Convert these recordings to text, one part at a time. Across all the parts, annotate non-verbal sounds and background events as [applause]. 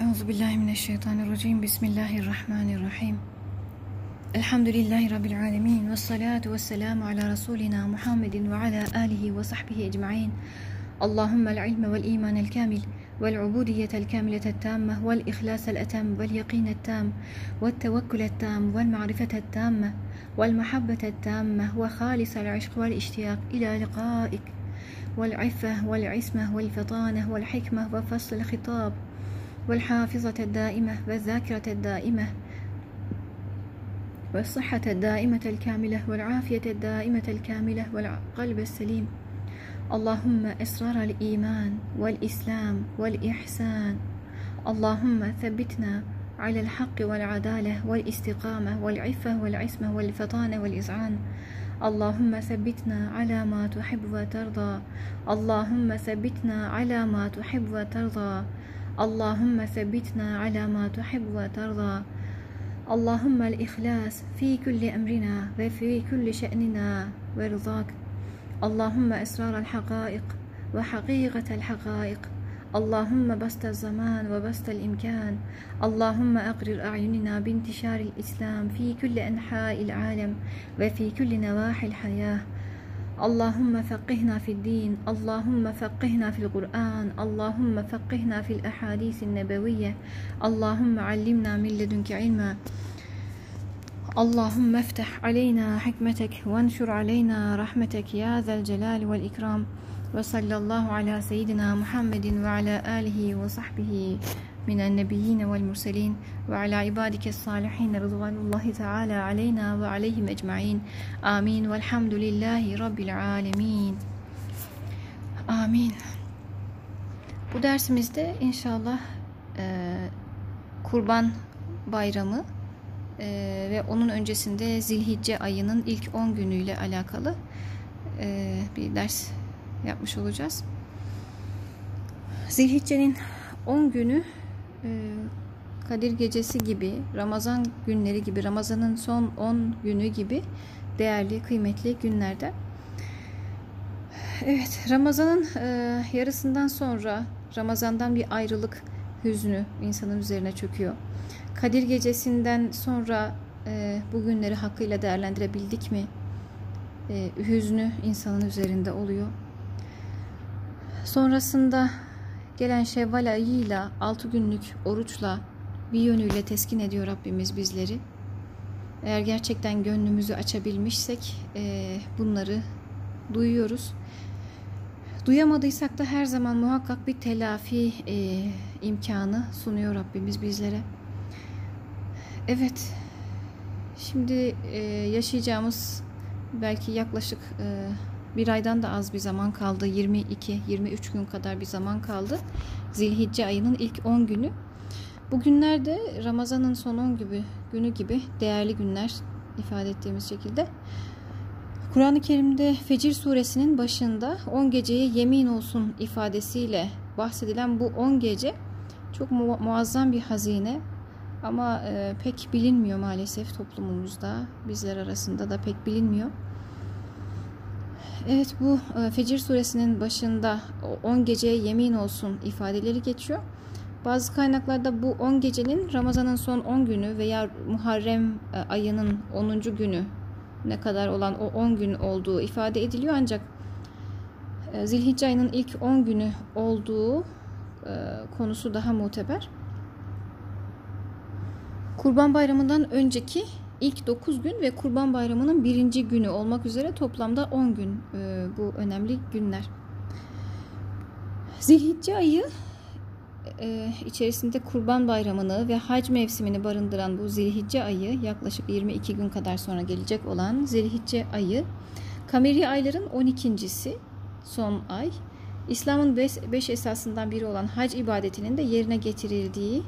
أعوذ بالله من الشيطان الرجيم. بسم الله الرحمن الرحيم. الحمد لله رب العالمين والصلاة والسلام على رسولنا محمد وعلى آله وصحبه أجمعين. اللهم العلم والإيمان الكامل والعبودية الكاملة التامة والإخلاص الأتم واليقين التام والتوكل التام والمعرفة التامة والمحبة التامة وخالص العشق والاشتياق إلى لقائك. والعفة والعصمة والفطانة والحكمة وفصل الخطاب. والحافظة الدائمة والذاكرة الدائمة والصحة الدائمة الكاملة والعافية الدائمة الكاملة والقلب السليم. اللهم إصرار الإيمان والإسلام والإحسان. اللهم ثبتنا على الحق والعدالة والاستقامة والعفة والعصمة والفطانة والإذعان اللهم ثبتنا على ما تحب وترضى. اللهم ثبتنا على ما تحب وترضى. اللهم ثبتنا على ما تحب وترضى. اللهم الإخلاص في كل أمرنا وفي كل شأننا ورضاك اللهم إسرار الحقائق وحقيقة الحقائق. اللهم بسط الزمان وبسط الإمكان. اللهم أقرر أعيننا بانتشار الإسلام في كل أنحاء العالم وفي كل نواحي الحياة. اللهم فقهنا في الدين اللهم فقهنا في القرآن اللهم فقهنا في الأحاديث النبوية اللهم علمنا من لدنك علما. اللهم افتح علينا حكمتك وانشر علينا رحمتك يا ذا الجلال والإكرام. وصلى الله على سيدنا محمد وعلى آله وصحبه من النبيين والمرسلين وعلى عبادك الصالحين رضوان الله تعالى علينا وعليهم أجمعين آمين والحمد لله رب العالمين Amin. Bu dersimizde inşallah e, Kurban Bayramı e, ve onun öncesinde Zilhicce ayının ilk 10 günüyle alakalı e, bir ders yapmış olacağız. Zilhicce'nin 10 günü e, Kadir Gecesi gibi, Ramazan günleri gibi, Ramazan'ın son 10 günü gibi değerli, kıymetli günlerde. Evet, Ramazan'ın e, yarısından sonra Ramazan'dan bir ayrılık hüznü insanın üzerine çöküyor. Kadir Gecesi'nden sonra e, bu günleri hakkıyla değerlendirebildik mi? E, hüznü insanın üzerinde oluyor. Sonrasında gelen Şevval ayıyla 6 günlük oruçla bir yönüyle teskin ediyor Rabbimiz bizleri. Eğer gerçekten gönlümüzü açabilmişsek e, bunları duyuyoruz. Duyamadıysak da her zaman muhakkak bir telafi e, imkanı sunuyor Rabbimiz bizlere. Evet, şimdi e, yaşayacağımız belki yaklaşık e, bir aydan da az bir zaman kaldı. 22-23 gün kadar bir zaman kaldı. Zilhicce ayının ilk 10 günü. Bu günlerde Ramazan'ın son 10 gibi, günü gibi değerli günler ifade ettiğimiz şekilde. Kur'an-ı Kerim'de Fecir suresinin başında 10 geceye yemin olsun ifadesiyle bahsedilen bu 10 gece çok mu muazzam bir hazine ama e, pek bilinmiyor maalesef toplumumuzda bizler arasında da pek bilinmiyor. Evet bu e, Fecir suresinin başında 10 geceye yemin olsun ifadeleri geçiyor. Bazı kaynaklarda bu 10 gecenin Ramazan'ın son 10 günü veya Muharrem e, ayının 10. günü ne kadar olan o 10 gün olduğu ifade ediliyor ancak e, Zilhicce ayının ilk 10 günü olduğu konusu daha muteber. Kurban Bayramı'ndan önceki ilk 9 gün ve Kurban Bayramı'nın birinci günü olmak üzere toplamda 10 gün e, bu önemli günler. Zilhicce ayı e, içerisinde Kurban Bayramı'nı ve hac mevsimini barındıran bu Zilhicce ayı yaklaşık 22 gün kadar sonra gelecek olan Zilhicce ayı Kameri ayların 12.si son ay İslam'ın 5 esasından biri olan hac ibadetinin de yerine getirildiği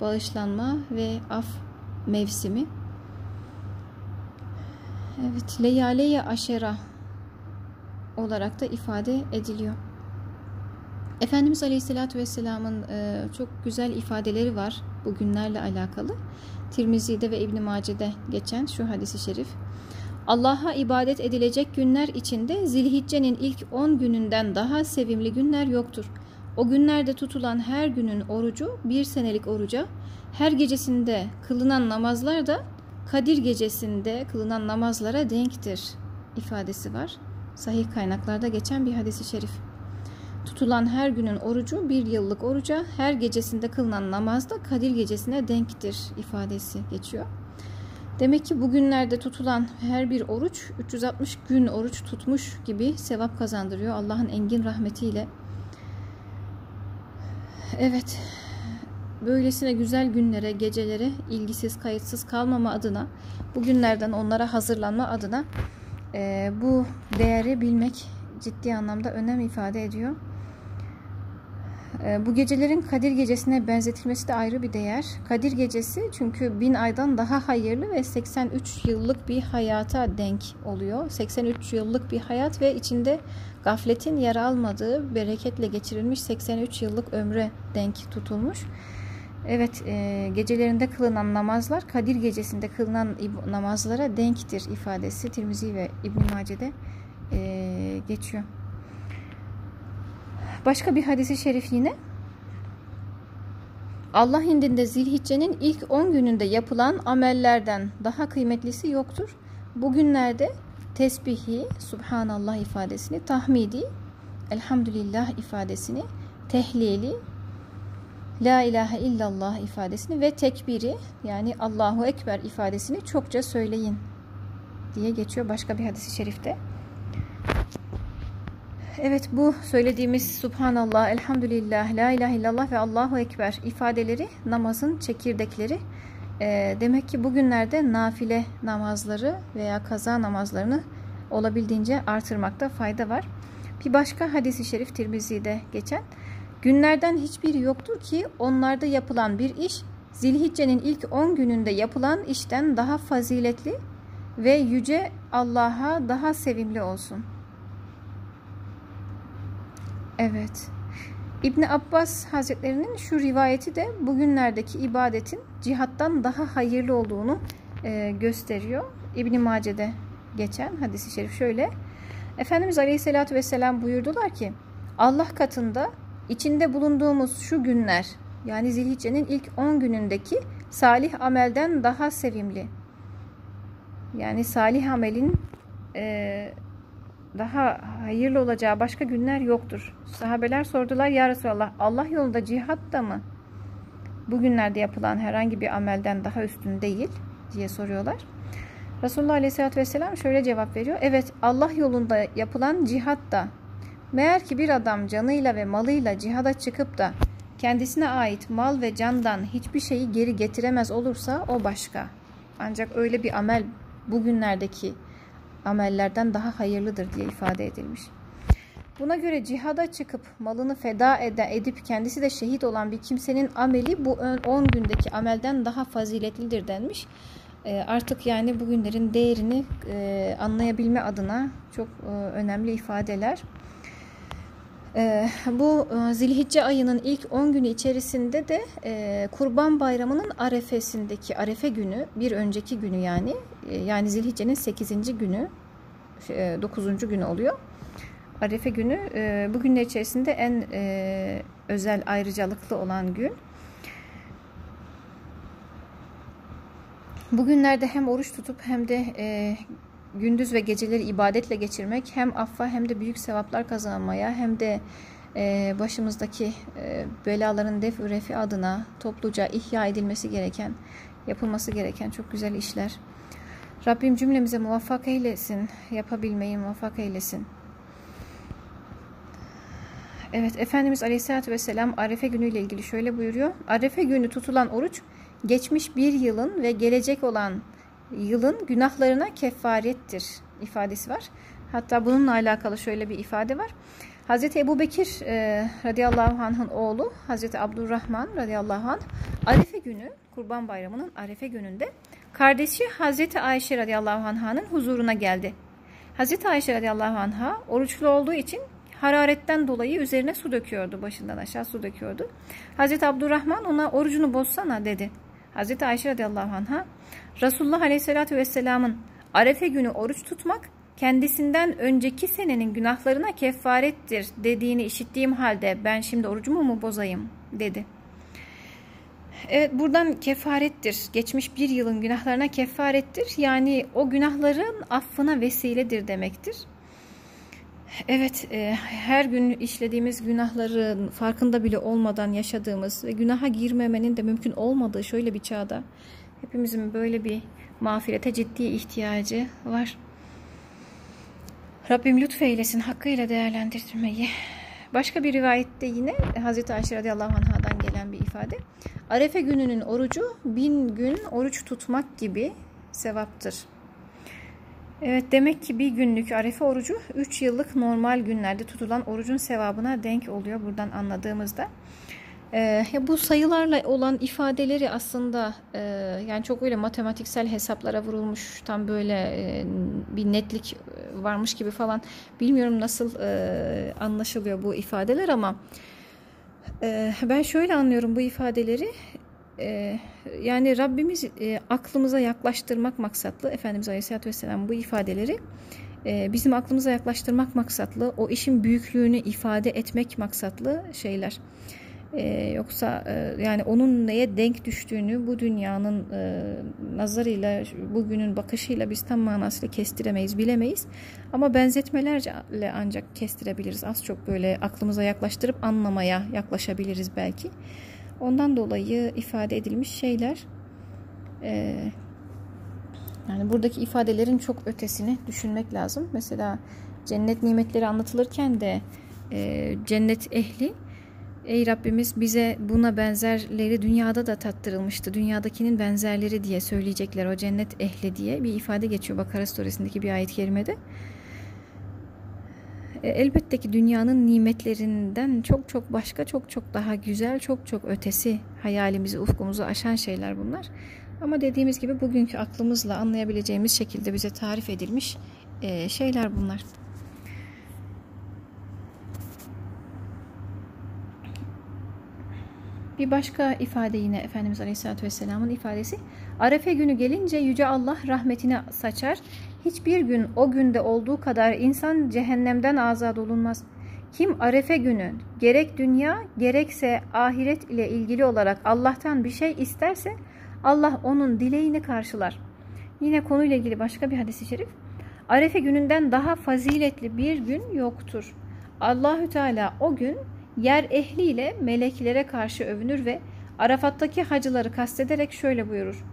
bağışlanma ve af mevsimi. Evet, Leyaleye Aşera olarak da ifade ediliyor. Efendimiz Aleyhisselatü Vesselam'ın e, çok güzel ifadeleri var bu günlerle alakalı. Tirmizi'de ve İbn Mace'de geçen şu hadisi şerif. Allah'a ibadet edilecek günler içinde Zilhicce'nin ilk 10 gününden daha sevimli günler yoktur. O günlerde tutulan her günün orucu bir senelik oruca, her gecesinde kılınan namazlar da Kadir gecesinde kılınan namazlara denktir ifadesi var. Sahih kaynaklarda geçen bir hadisi şerif. Tutulan her günün orucu bir yıllık oruca, her gecesinde kılınan namaz da Kadir gecesine denktir ifadesi geçiyor. Demek ki bugünlerde tutulan her bir oruç 360 gün oruç tutmuş gibi sevap kazandırıyor Allah'ın engin rahmetiyle. Evet, böylesine güzel günlere, gecelere ilgisiz, kayıtsız kalmama adına, bugünlerden onlara hazırlanma adına e, bu değeri bilmek ciddi anlamda önem ifade ediyor. E, bu gecelerin Kadir Gecesi'ne benzetilmesi de ayrı bir değer. Kadir Gecesi çünkü bin aydan daha hayırlı ve 83 yıllık bir hayata denk oluyor. 83 yıllık bir hayat ve içinde gafletin yer almadığı, bereketle geçirilmiş 83 yıllık ömre denk tutulmuş. Evet, e, gecelerinde kılınan namazlar Kadir gecesinde kılınan namazlara denktir ifadesi Tirmizi ve İbn Mace'de e, geçiyor. Başka bir hadisi şerif yine Allah indinde Zilhicce'nin ilk 10 gününde yapılan amellerden daha kıymetlisi yoktur. Bugünlerde tesbihi, subhanallah ifadesini, tahmidi, elhamdülillah ifadesini, tehlili, La ilahe illallah ifadesini ve tekbiri yani Allahu Ekber ifadesini çokça söyleyin diye geçiyor başka bir hadisi şerifte. Evet bu söylediğimiz Subhanallah, Elhamdülillah, La ilahe illallah ve Allahu Ekber ifadeleri namazın çekirdekleri. E, demek ki bugünlerde nafile namazları veya kaza namazlarını olabildiğince artırmakta fayda var. Bir başka hadisi şerif Tirmizi'de geçen Günlerden hiçbiri yoktur ki onlarda yapılan bir iş Zilhicce'nin ilk 10 gününde yapılan işten daha faziletli ve yüce Allah'a daha sevimli olsun. Evet. İbni Abbas Hazretlerinin şu rivayeti de bugünlerdeki ibadetin cihattan daha hayırlı olduğunu e, gösteriyor. İbni Mace'de geçen hadisi şerif şöyle. Efendimiz Aleyhisselatü Vesselam buyurdular ki Allah katında İçinde bulunduğumuz şu günler yani Zilhicce'nin ilk 10 günündeki salih amelden daha sevimli. Yani salih amelin e, daha hayırlı olacağı başka günler yoktur. Sahabeler sordular ya Resulallah Allah yolunda cihat da mı bugünlerde yapılan herhangi bir amelden daha üstün değil diye soruyorlar. Resulullah Aleyhisselatü Vesselam şöyle cevap veriyor. Evet Allah yolunda yapılan cihat da Meğer ki bir adam canıyla ve malıyla cihada çıkıp da kendisine ait mal ve candan hiçbir şeyi geri getiremez olursa o başka. Ancak öyle bir amel bugünlerdeki amellerden daha hayırlıdır diye ifade edilmiş. Buna göre cihada çıkıp malını feda edip kendisi de şehit olan bir kimsenin ameli bu 10 gündeki amelden daha faziletlidir denmiş. Ee, artık yani bugünlerin değerini e, anlayabilme adına çok e, önemli ifadeler. Ee, bu e, Zilhicce ayının ilk 10 günü içerisinde de e, Kurban Bayramı'nın arefesindeki arefe günü bir önceki günü yani e, yani Zilhicce'nin 8. günü 9. günü oluyor. Arefe günü bu günler içerisinde en özel ayrıcalıklı olan gün. Bugünlerde hem oruç tutup hem de gündüz ve geceleri ibadetle geçirmek hem affa hem de büyük sevaplar kazanmaya hem de e, başımızdaki e, belaların def ürefi adına topluca ihya edilmesi gereken, yapılması gereken çok güzel işler. Rabbim cümlemize muvaffak eylesin, yapabilmeyi muvaffak eylesin. Evet, Efendimiz Aleyhisselatü Vesselam Arefe günüyle ilgili şöyle buyuruyor. Arefe günü tutulan oruç, geçmiş bir yılın ve gelecek olan yılın günahlarına kefarettir ifadesi var. Hatta bununla alakalı şöyle bir ifade var. Hazreti Ebu Bekir e, radıyallahu anh'ın oğlu Hazreti Abdurrahman radıyallahu anh Arefe günü Kurban Bayramı'nın Arefe gününde kardeşi Hazreti Ayşe radıyallahu anh'ın huzuruna geldi. Hazreti Ayşe radıyallahu anh'a oruçlu olduğu için hararetten dolayı üzerine su döküyordu. Başından aşağı su döküyordu. Hazreti Abdurrahman ona orucunu bozsana dedi. Hazreti Ayşe radıyallahu anh'a Resulullah aleyhissalatü vesselamın Arefe günü oruç tutmak kendisinden önceki senenin günahlarına kefarettir dediğini işittiğim halde ben şimdi orucumu mu bozayım dedi. Evet buradan kefarettir. Geçmiş bir yılın günahlarına kefarettir. Yani o günahların affına vesiledir demektir. Evet, e, her gün işlediğimiz günahların farkında bile olmadan yaşadığımız ve günaha girmemenin de mümkün olmadığı şöyle bir çağda hepimizin böyle bir mağfirete ciddi ihtiyacı var. Rabbim lütfeylesin hakkıyla değerlendirmeyi. Başka bir rivayette yine Hazreti Ayşe radıyallahu anhadan gelen bir ifade. Arefe gününün orucu bin gün oruç tutmak gibi sevaptır. Evet demek ki bir günlük arefe orucu 3 yıllık normal günlerde tutulan orucun sevabına denk oluyor buradan anladığımızda. Ee, bu sayılarla olan ifadeleri aslında e, yani çok öyle matematiksel hesaplara vurulmuş tam böyle e, bir netlik varmış gibi falan bilmiyorum nasıl e, anlaşılıyor bu ifadeler ama e, ben şöyle anlıyorum bu ifadeleri e, yani Rabbimiz e, aklımıza yaklaştırmak maksatlı Efendimiz Aleyhisselatü Vesselam bu ifadeleri e, bizim aklımıza yaklaştırmak maksatlı o işin büyüklüğünü ifade etmek maksatlı şeyler. Ee, yoksa e, yani onun neye denk düştüğünü bu dünyanın e, nazarıyla bugünün bakışıyla biz tam manasıyla kestiremeyiz bilemeyiz. Ama benzetmelerle ancak kestirebiliriz. Az çok böyle aklımıza yaklaştırıp anlamaya yaklaşabiliriz belki ondan dolayı ifade edilmiş şeyler e, yani buradaki ifadelerin çok ötesini düşünmek lazım mesela cennet nimetleri anlatılırken de e, cennet ehli Ey Rabbimiz bize buna benzerleri dünyada da tattırılmıştı. Dünyadakinin benzerleri diye söyleyecekler o cennet ehli diye bir ifade geçiyor Bakara suresindeki bir ayet-i kerimede. E, elbette ki dünyanın nimetlerinden çok çok başka, çok çok daha güzel, çok çok ötesi hayalimizi, ufkumuzu aşan şeyler bunlar. Ama dediğimiz gibi bugünkü aklımızla anlayabileceğimiz şekilde bize tarif edilmiş e, şeyler bunlar. Bir başka ifade yine Efendimiz Aleyhisselatü Vesselam'ın ifadesi. Arefe günü gelince Yüce Allah rahmetini saçar. Hiçbir gün o günde olduğu kadar insan cehennemden azad olunmaz. Kim arefe günü gerek dünya gerekse ahiret ile ilgili olarak Allah'tan bir şey isterse Allah onun dileğini karşılar. Yine konuyla ilgili başka bir hadisi şerif. Arefe gününden daha faziletli bir gün yoktur. Allahü Teala o gün yer ehliyle meleklere karşı övünür ve Arafat'taki hacıları kastederek şöyle buyurur.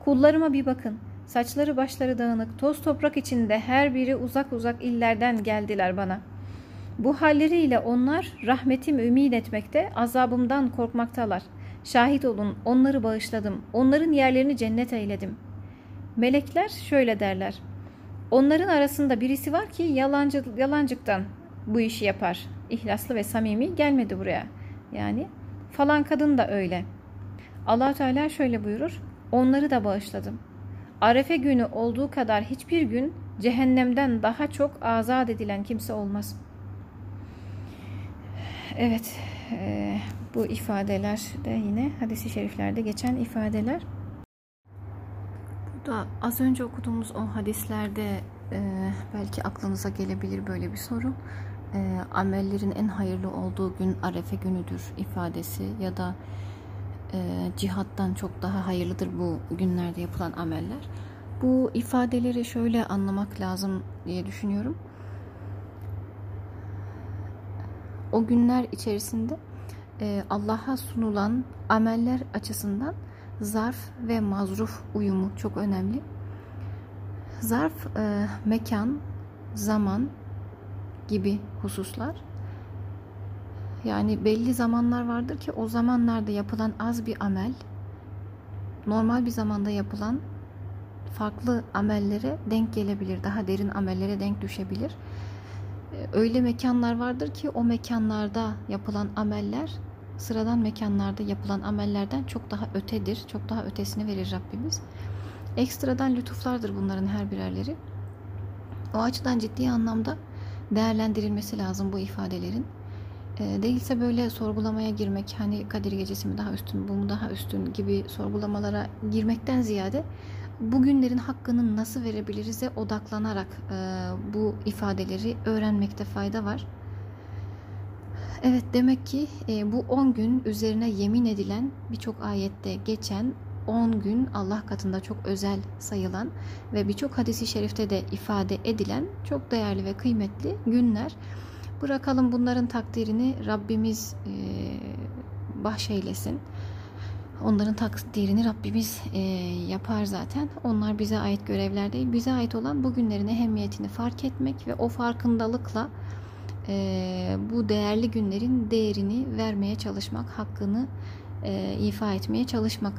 Kullarıma bir bakın. Saçları başları dağınık, toz toprak içinde her biri uzak uzak illerden geldiler bana. Bu halleriyle onlar rahmetim ümid etmekte, azabımdan korkmaktalar. Şahit olun, onları bağışladım, onların yerlerini cennet eyledim. Melekler şöyle derler. Onların arasında birisi var ki yalancı, yalancıktan bu işi yapar ihlaslı ve samimi gelmedi buraya. Yani falan kadın da öyle. allah Teala şöyle buyurur. Onları da bağışladım. Arefe günü olduğu kadar hiçbir gün cehennemden daha çok azat edilen kimse olmaz. Evet, e, bu ifadeler de yine hadisi şeriflerde geçen ifadeler. Bu da az önce okuduğumuz o hadislerde e, belki aklınıza gelebilir böyle bir soru e, amellerin en hayırlı olduğu gün arefe günüdür ifadesi ya da e, cihattan çok daha hayırlıdır bu günlerde yapılan ameller. Bu ifadeleri şöyle anlamak lazım diye düşünüyorum. O günler içerisinde e, Allah'a sunulan ameller açısından zarf ve mazruf uyumu çok önemli. Zarf e, mekan, zaman, gibi hususlar. Yani belli zamanlar vardır ki o zamanlarda yapılan az bir amel normal bir zamanda yapılan farklı amellere denk gelebilir. Daha derin amellere denk düşebilir. Ee, öyle mekanlar vardır ki o mekanlarda yapılan ameller sıradan mekanlarda yapılan amellerden çok daha ötedir. Çok daha ötesini verir Rabbimiz. Ekstradan lütuflardır bunların her birerleri. O açıdan ciddi anlamda değerlendirilmesi lazım bu ifadelerin. E, değilse böyle sorgulamaya girmek hani Kadir Gecesi mi daha üstün, bu mu daha üstün gibi sorgulamalara girmekten ziyade bu günlerin hakkını nasıl verebiliriz'e odaklanarak e, bu ifadeleri öğrenmekte fayda var. Evet demek ki e, bu 10 gün üzerine yemin edilen birçok ayette geçen 10 gün Allah katında çok özel sayılan ve birçok hadisi şerifte de ifade edilen çok değerli ve kıymetli günler. Bırakalım bunların takdirini Rabbimiz e, bahşeylesin. Onların takdirini Rabbimiz e, yapar zaten. Onlar bize ait görevler değil. Bize ait olan bugünlerin ehemmiyetini fark etmek ve o farkındalıkla e, bu değerli günlerin değerini vermeye çalışmak, hakkını e, ifa etmeye çalışmak.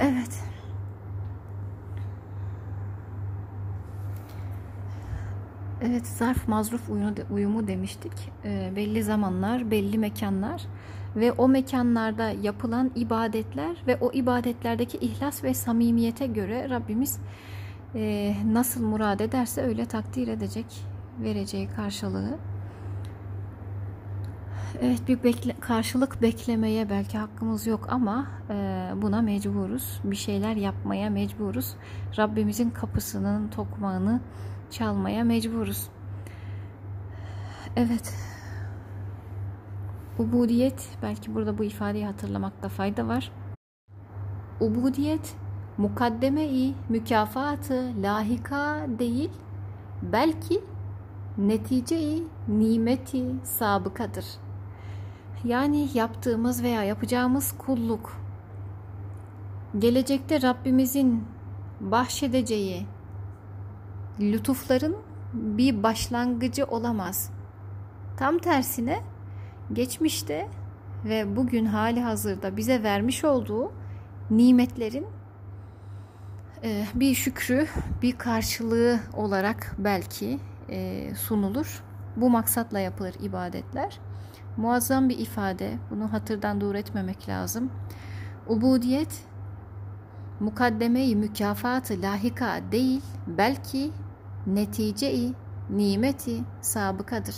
Evet. Evet, zarf mazruf uyumu demiştik. E, belli zamanlar, belli mekanlar ve o mekanlarda yapılan ibadetler ve o ibadetlerdeki ihlas ve samimiyete göre Rabbimiz e, nasıl murad ederse öyle takdir edecek vereceği karşılığı. Evet bir bekle, karşılık beklemeye belki hakkımız yok ama e, buna mecburuz. Bir şeyler yapmaya mecburuz. Rabbimizin kapısının tokmağını çalmaya mecburuz. Evet. Ubudiyet belki burada bu ifadeyi hatırlamakta fayda var. Ubudiyet mukaddeme-i mükafatı lahika değil belki netice-i nimeti sabıkadır. Yani yaptığımız veya yapacağımız kulluk gelecekte Rabbimizin bahşedeceği lütufların bir başlangıcı olamaz. Tam tersine geçmişte ve bugün hali hazırda bize vermiş olduğu nimetlerin e, bir şükrü, bir karşılığı olarak belki e, sunulur. Bu maksatla yapılır ibadetler. Muazzam bir ifade. Bunu hatırdan dur etmemek lazım. Ubudiyet mukaddemeyi mükafatı lahika değil belki netice-i nimeti sabıkadır.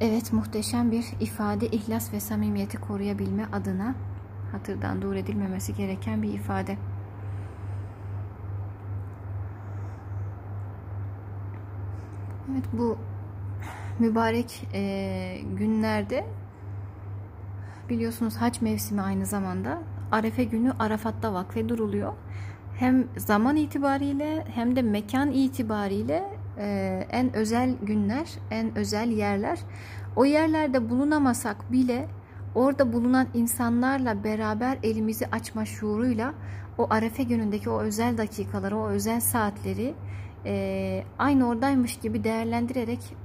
Evet muhteşem bir ifade ihlas ve samimiyeti koruyabilme adına hatırdan dur edilmemesi gereken bir ifade. Evet bu mübarek e, günlerde biliyorsunuz hac mevsimi aynı zamanda Arefe günü Arafat'ta vakfe duruluyor. Hem zaman itibariyle hem de mekan itibariyle e, en özel günler, en özel yerler. O yerlerde bulunamasak bile orada bulunan insanlarla beraber elimizi açma şuuruyla o Arefe günündeki o özel dakikaları, o özel saatleri e, aynı oradaymış gibi değerlendirerek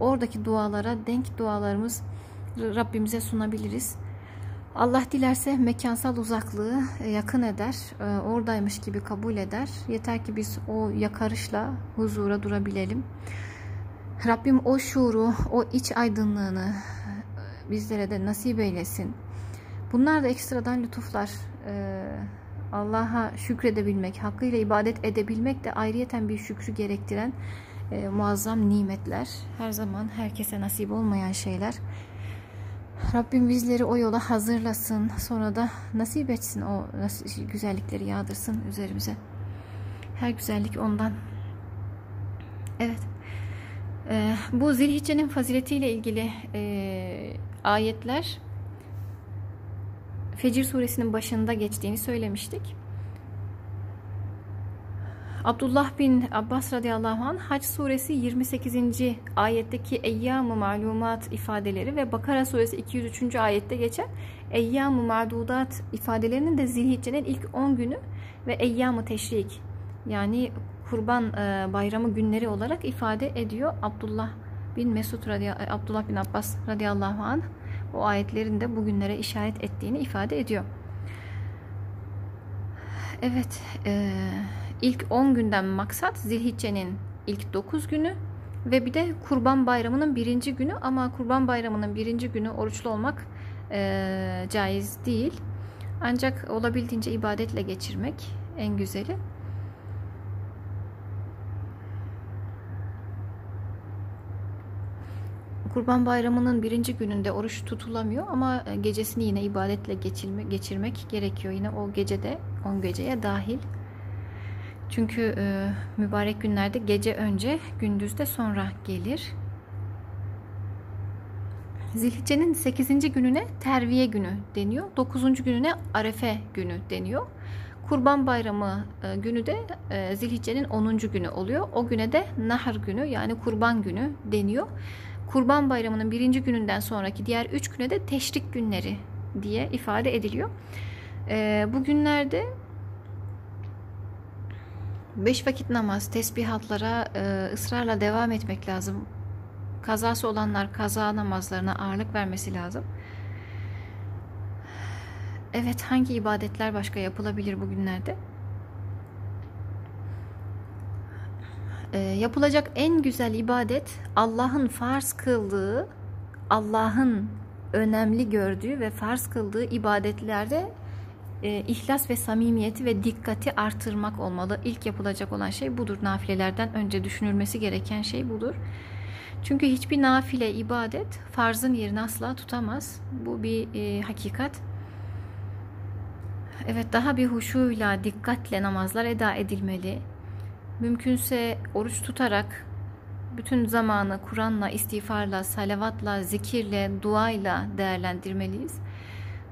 oradaki dualara denk dualarımız Rabbimize sunabiliriz. Allah dilerse mekansal uzaklığı e, yakın eder, e, oradaymış gibi kabul eder. Yeter ki biz o yakarışla huzura durabilelim. Rabbim o şuuru, o iç aydınlığını e, bizlere de nasip eylesin. Bunlar da ekstradan lütuflar. Allah'a şükredebilmek, hakkıyla ibadet edebilmek de ayrıyeten bir şükrü gerektiren muazzam nimetler. Her zaman herkese nasip olmayan şeyler. Rabbim bizleri o yola hazırlasın. Sonra da nasip etsin o güzellikleri yağdırsın üzerimize. Her güzellik ondan. Evet. Ee, bu Zilhicce'nin faziletiyle ilgili e, ayetler Fecir suresinin başında geçtiğini söylemiştik. Abdullah bin Abbas radıyallahu anh Hac suresi 28. ayetteki eyyam-ı malumat ifadeleri ve Bakara suresi 203. ayette geçen eyyam-ı madudat ifadelerinin de zilhiccenin ilk 10 günü ve eyyam-ı teşrik yani kurban e, bayramı günleri olarak ifade ediyor Abdullah bin Mesud radıyallahu Abdullah bin Abbas radıyallahu anh o ayetlerin de bugünlere işaret ettiğini ifade ediyor. Evet, eee İlk 10 günden maksat Zilhicce'nin ilk 9 günü ve bir de Kurban Bayramı'nın birinci günü ama Kurban Bayramı'nın birinci günü oruçlu olmak e, caiz değil. Ancak olabildiğince ibadetle geçirmek en güzeli. Kurban Bayramı'nın birinci gününde oruç tutulamıyor ama e, gecesini yine ibadetle geçirme, geçirmek gerekiyor. Yine o gecede 10 geceye dahil. Çünkü e, mübarek günlerde gece önce, gündüzde sonra gelir. Zilhicce'nin 8. gününe terviye günü deniyor. 9. gününe arefe günü deniyor. Kurban Bayramı e, günü de e, Zilhicce'nin 10. günü oluyor. O güne de Nahar günü yani kurban günü deniyor. Kurban Bayramı'nın birinci gününden sonraki diğer üç güne de teşrik günleri diye ifade ediliyor. E, bu günlerde beş vakit namaz, tesbihatlara ısrarla devam etmek lazım. Kazası olanlar kaza namazlarına ağırlık vermesi lazım. Evet hangi ibadetler başka yapılabilir bugünlerde? Ee, yapılacak en güzel ibadet Allah'ın farz kıldığı, Allah'ın önemli gördüğü ve farz kıldığı ibadetlerde e, ihlas ve samimiyeti ve dikkati artırmak olmalı. İlk yapılacak olan şey budur. Nafilelerden önce düşünülmesi gereken şey budur. Çünkü hiçbir nafile ibadet farzın yerini asla tutamaz. Bu bir e, hakikat. Evet daha bir huşuyla, dikkatle namazlar eda edilmeli. Mümkünse oruç tutarak bütün zamanı Kur'an'la, istiğfarla, salavatla, zikirle, duayla değerlendirmeliyiz.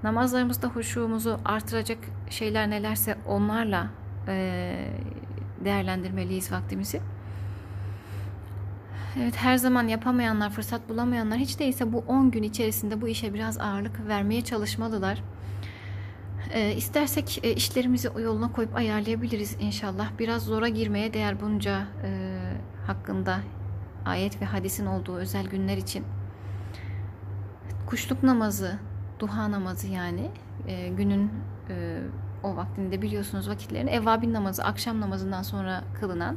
Namazlarımızda huşumuzu artıracak şeyler nelerse onlarla e, değerlendirmeliyiz vaktimizi. Evet her zaman yapamayanlar, fırsat bulamayanlar hiç değilse bu 10 gün içerisinde bu işe biraz ağırlık vermeye çalışmalılar. E, istersek e, işlerimizi yoluna koyup ayarlayabiliriz inşallah. Biraz zora girmeye değer bunca e, hakkında ayet ve hadisin olduğu özel günler için. Kuşluk namazı, duha namazı yani e, günün e, o vaktinde biliyorsunuz vakitlerini evvabin namazı akşam namazından sonra kılınan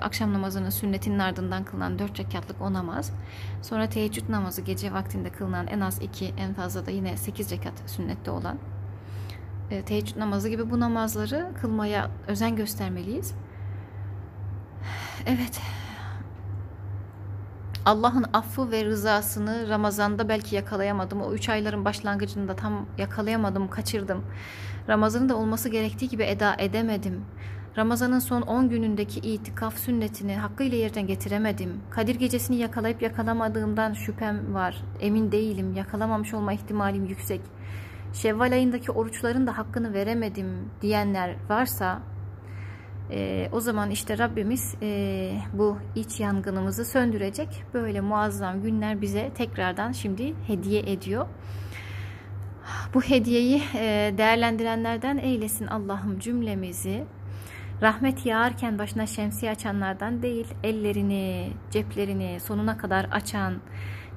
akşam namazının sünnetinin ardından kılınan 4 rekatlık o namaz. Sonra teheccüd namazı gece vaktinde kılınan en az 2 en fazla da yine 8 rekat sünnette olan e, teheccüd namazı gibi bu namazları kılmaya özen göstermeliyiz. [sighs] Evet. Allah'ın affı ve rızasını Ramazan'da belki yakalayamadım. O üç ayların başlangıcında tam yakalayamadım, kaçırdım. Ramazan'ın da olması gerektiği gibi eda edemedim. Ramazan'ın son 10 günündeki itikaf sünnetini hakkıyla yerden getiremedim. Kadir gecesini yakalayıp yakalamadığımdan şüphem var. Emin değilim. Yakalamamış olma ihtimalim yüksek. Şevval ayındaki oruçların da hakkını veremedim diyenler varsa e, o zaman işte Rabbimiz e, bu iç yangınımızı söndürecek. Böyle muazzam günler bize tekrardan şimdi hediye ediyor. Bu hediyeyi e, değerlendirenlerden eylesin Allah'ım cümlemizi. Rahmet yağarken başına şemsiye açanlardan değil, ellerini, ceplerini sonuna kadar açan,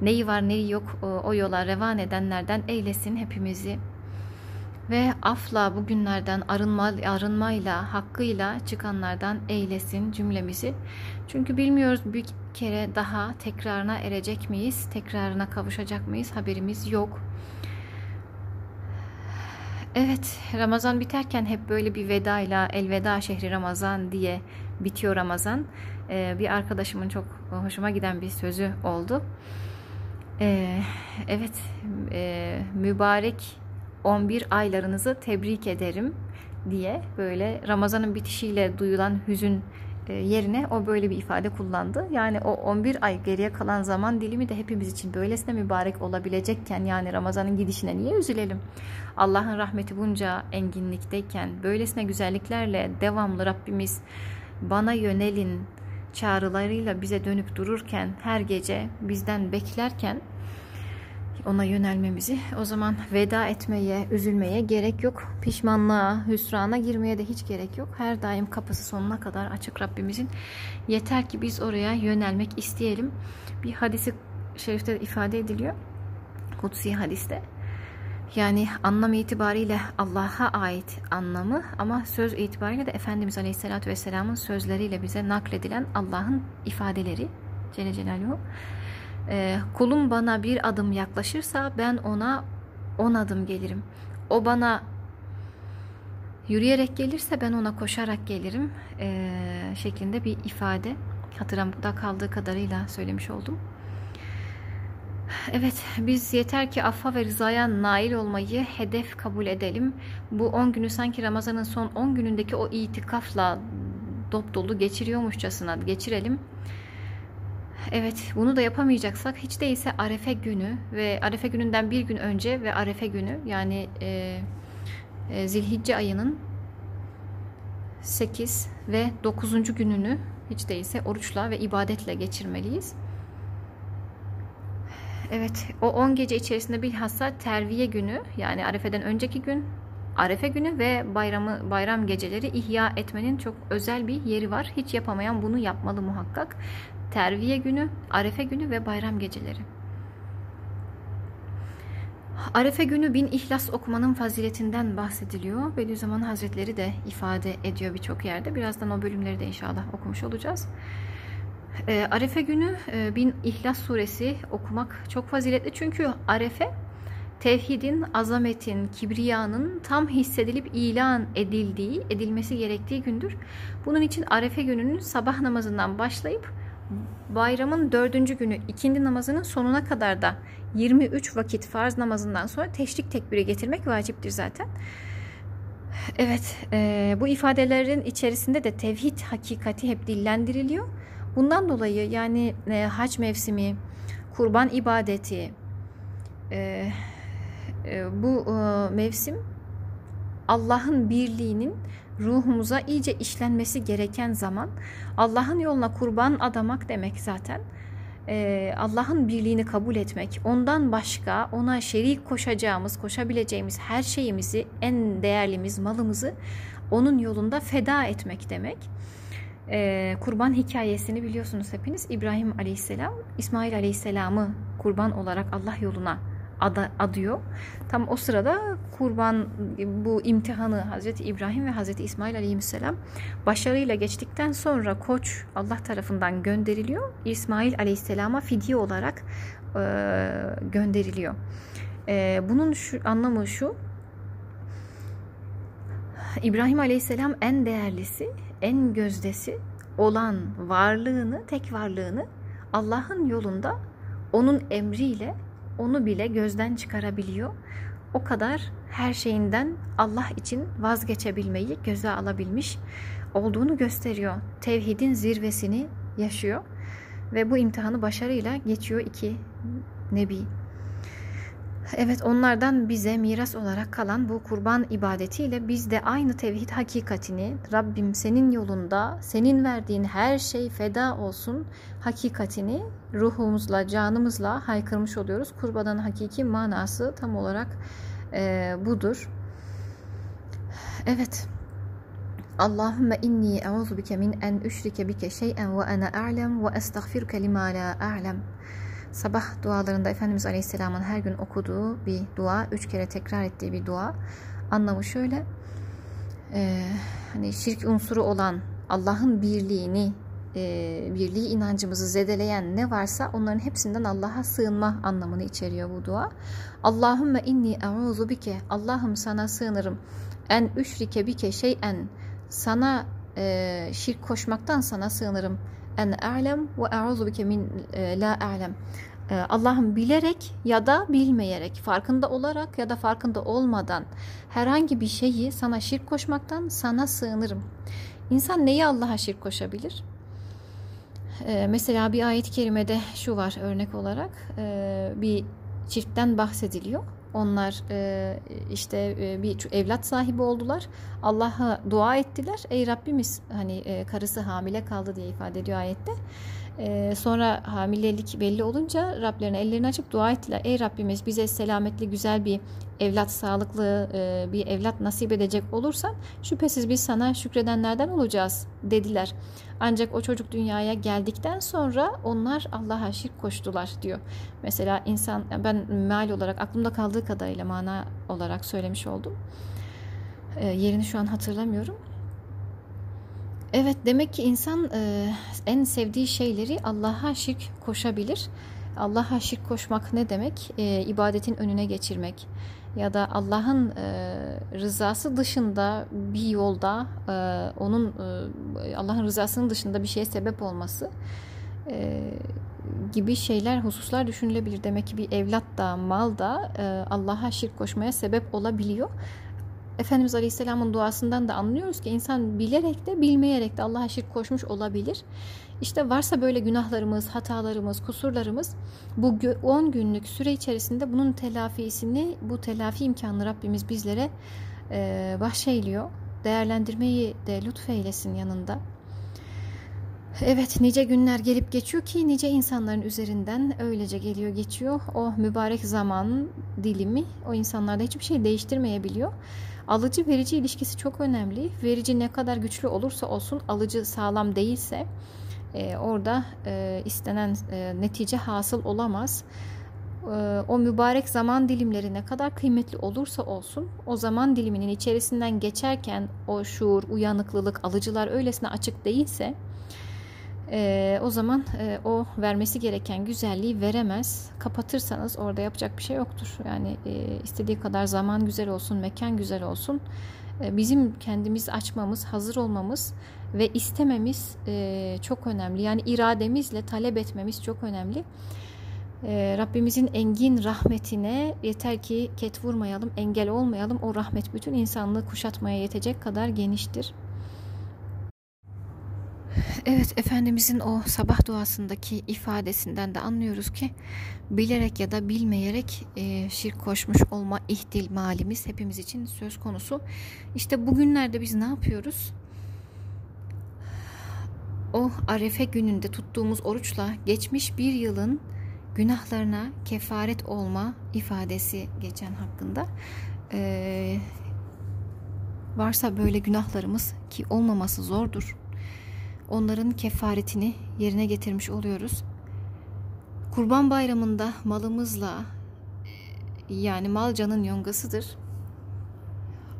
neyi var neyi yok o, yola revan edenlerden eylesin hepimizi. Ve afla bugünlerden arınma, arınmayla, hakkıyla çıkanlardan eylesin cümlemizi. Çünkü bilmiyoruz bir kere daha tekrarına erecek miyiz, tekrarına kavuşacak mıyız haberimiz yok. Evet, Ramazan biterken hep böyle bir vedayla elveda şehri Ramazan diye bitiyor Ramazan. Ee, bir arkadaşımın çok hoşuma giden bir sözü oldu. Ee, evet, e, mübarek 11 aylarınızı tebrik ederim diye böyle Ramazan'ın bitişiyle duyulan hüzün e, yerine o böyle bir ifade kullandı. Yani o 11 ay geriye kalan zaman dilimi de hepimiz için böylesine mübarek olabilecekken yani Ramazan'ın gidişine niye üzülelim? Allah'ın rahmeti bunca enginlikteyken böylesine güzelliklerle devamlı Rabbimiz bana yönelin çağrılarıyla bize dönüp dururken her gece bizden beklerken ona yönelmemizi o zaman veda etmeye, üzülmeye gerek yok. Pişmanlığa, hüsrana girmeye de hiç gerek yok. Her daim kapısı sonuna kadar açık Rabbimizin. Yeter ki biz oraya yönelmek isteyelim. Bir hadisi şerifte ifade ediliyor. Kutsi hadiste. Yani anlam itibariyle Allah'a ait anlamı ama söz itibariyle de Efendimiz Aleyhisselatü Vesselam'ın sözleriyle bize nakledilen Allah'ın ifadeleri Celle Celaluhu e, kulum bana bir adım yaklaşırsa ben ona on adım gelirim. O bana yürüyerek gelirse ben ona koşarak gelirim e, şeklinde bir ifade hatırımda kaldığı kadarıyla söylemiş oldum. Evet, biz yeter ki affa ve rızaya nail olmayı hedef kabul edelim. Bu 10 günü sanki Ramazan'ın son 10 günündeki o itikafla dop dolu geçiriyormuşçasına geçirelim. Evet, bunu da yapamayacaksak hiç değilse Arefe günü ve Arefe gününden bir gün önce ve Arefe günü yani e, e, Zilhicce ayının 8 ve 9. gününü hiç değilse oruçla ve ibadetle geçirmeliyiz. Evet, o 10 gece içerisinde bilhassa terviye günü yani Arefe'den önceki gün, Arefe günü ve bayramı bayram geceleri ihya etmenin çok özel bir yeri var. Hiç yapamayan bunu yapmalı muhakkak. Terviye günü, Arefe günü ve bayram geceleri. Arefe günü bin ihlas okumanın faziletinden bahsediliyor. Bediüzzaman Hazretleri de ifade ediyor birçok yerde. Birazdan o bölümleri de inşallah okumuş olacağız. E, Arefe günü e, bin İhlas suresi okumak çok faziletli. Çünkü Arefe tevhidin, azametin, kibriyanın tam hissedilip ilan edildiği, edilmesi gerektiği gündür. Bunun için Arefe gününün sabah namazından başlayıp bayramın dördüncü günü ikindi namazının sonuna kadar da 23 vakit farz namazından sonra teşrik tekbiri getirmek vaciptir zaten. Evet, e, bu ifadelerin içerisinde de tevhid hakikati hep dillendiriliyor. Bundan dolayı yani e, hac mevsimi, kurban ibadeti, e, e, bu e, mevsim Allah'ın birliğinin ruhumuza iyice işlenmesi gereken zaman. Allah'ın yoluna kurban adamak demek zaten. Ee, Allah'ın birliğini kabul etmek, ondan başka ona şerik koşacağımız, koşabileceğimiz her şeyimizi, en değerlimiz, malımızı onun yolunda feda etmek demek. Ee, kurban hikayesini biliyorsunuz hepiniz. İbrahim Aleyhisselam, İsmail Aleyhisselam'ı kurban olarak Allah yoluna ada, adıyor. Tam o sırada kurban bu imtihanı Hazreti İbrahim ve Hazreti İsmail Aleyhisselam başarıyla geçtikten sonra koç Allah tarafından gönderiliyor. İsmail Aleyhisselam'a fidye olarak e, gönderiliyor. E, bunun şu, anlamı şu İbrahim Aleyhisselam en değerlisi, en gözdesi olan varlığını, tek varlığını Allah'ın yolunda onun emriyle onu bile gözden çıkarabiliyor. O kadar her şeyinden Allah için vazgeçebilmeyi göze alabilmiş olduğunu gösteriyor. Tevhidin zirvesini yaşıyor ve bu imtihanı başarıyla geçiyor iki nebi. Evet onlardan bize miras olarak kalan bu kurban ibadetiyle biz de aynı tevhid hakikatini Rabbim senin yolunda senin verdiğin her şey feda olsun hakikatini ruhumuzla canımızla haykırmış oluyoruz. Kurbanın hakiki manası tam olarak e, budur. Evet. Allahümme inni e'udhu bike min en üşrike bike şey'en ve ana a'lem ve estağfiruke lima la a'lem. Sabah dualarında Efendimiz Aleyhisselam'ın her gün okuduğu bir dua, üç kere tekrar ettiği bir dua. Anlamı şöyle, e, hani şirk unsuru olan Allah'ın birliğini, e, birliği inancımızı zedeleyen ne varsa onların hepsinden Allah'a sığınma anlamını içeriyor bu dua. Allahümme inni e'uzu bike, Allah'ım sana sığınırım. En üşrike bike şeyen, sana e, şirk koşmaktan sana sığınırım en a'lem ve a'udhu bike min e, la a'lem. E, Allah'ım bilerek ya da bilmeyerek, farkında olarak ya da farkında olmadan herhangi bir şeyi sana şirk koşmaktan sana sığınırım. İnsan neyi Allah'a şirk koşabilir? E, mesela bir ayet-i kerimede şu var örnek olarak bir çiftten bahsediliyor. Onlar e, işte e, bir evlat sahibi oldular. Allah'a dua ettiler. Ey Rabbimiz hani e, karısı hamile kaldı diye ifade ediyor ayette. E, sonra hamilelik belli olunca Rablerine ellerini açıp dua ettiler. Ey Rabbimiz bize selametli güzel bir evlat, sağlıklı e, bir evlat nasip edecek olursan şüphesiz biz sana şükredenlerden olacağız dediler. Ancak o çocuk dünyaya geldikten sonra onlar Allah'a şirk koştular diyor. Mesela insan ben meal olarak aklımda kaldığı kadarıyla mana olarak söylemiş oldum. E, yerini şu an hatırlamıyorum. Evet demek ki insan e, en sevdiği şeyleri Allah'a şirk koşabilir. Allah'a şirk koşmak ne demek? E, ibadetin önüne geçirmek ya da Allah'ın e, rızası dışında bir yolda e, onun e, Allah'ın rızasının dışında bir şeye sebep olması e, gibi şeyler, hususlar düşünülebilir. Demek ki bir evlat da, mal da e, Allah'a şirk koşmaya sebep olabiliyor. Efendimiz Aleyhisselam'ın duasından da anlıyoruz ki insan bilerek de bilmeyerek de Allah'a şirk koşmuş olabilir. İşte varsa böyle günahlarımız, hatalarımız, kusurlarımız bu 10 günlük süre içerisinde bunun telafisini, bu telafi imkanını Rabbimiz bizlere e, bahşeyliyor. Değerlendirmeyi de lütfeylesin yanında. Evet nice günler gelip geçiyor ki nice insanların üzerinden öylece geliyor geçiyor. O mübarek zaman dilimi o insanlarda hiçbir şey değiştirmeyebiliyor. Alıcı verici ilişkisi çok önemli. Verici ne kadar güçlü olursa olsun alıcı sağlam değilse e, orada e, istenen e, netice hasıl olamaz. E, o mübarek zaman dilimleri ne kadar kıymetli olursa olsun o zaman diliminin içerisinden geçerken o şuur, uyanıklılık, alıcılar öylesine açık değilse e, o zaman e, o vermesi gereken güzelliği veremez. Kapatırsanız orada yapacak bir şey yoktur. Yani e, istediği kadar zaman güzel olsun, mekan güzel olsun. E, bizim kendimiz açmamız, hazır olmamız ve istememiz e, çok önemli. Yani irademizle talep etmemiz çok önemli. E, Rabbimizin engin rahmetine yeter ki ket vurmayalım, engel olmayalım. O rahmet bütün insanlığı kuşatmaya yetecek kadar geniştir. Evet Efendimizin o sabah duasındaki ifadesinden de anlıyoruz ki bilerek ya da bilmeyerek e, şirk koşmuş olma ihtimalimiz hepimiz için söz konusu. İşte bugünlerde biz ne yapıyoruz? O arefe gününde tuttuğumuz oruçla geçmiş bir yılın günahlarına kefaret olma ifadesi geçen hakkında. Ee, varsa böyle günahlarımız ki olmaması zordur onların kefaretini yerine getirmiş oluyoruz. Kurban Bayramı'nda malımızla yani mal canın yongasıdır.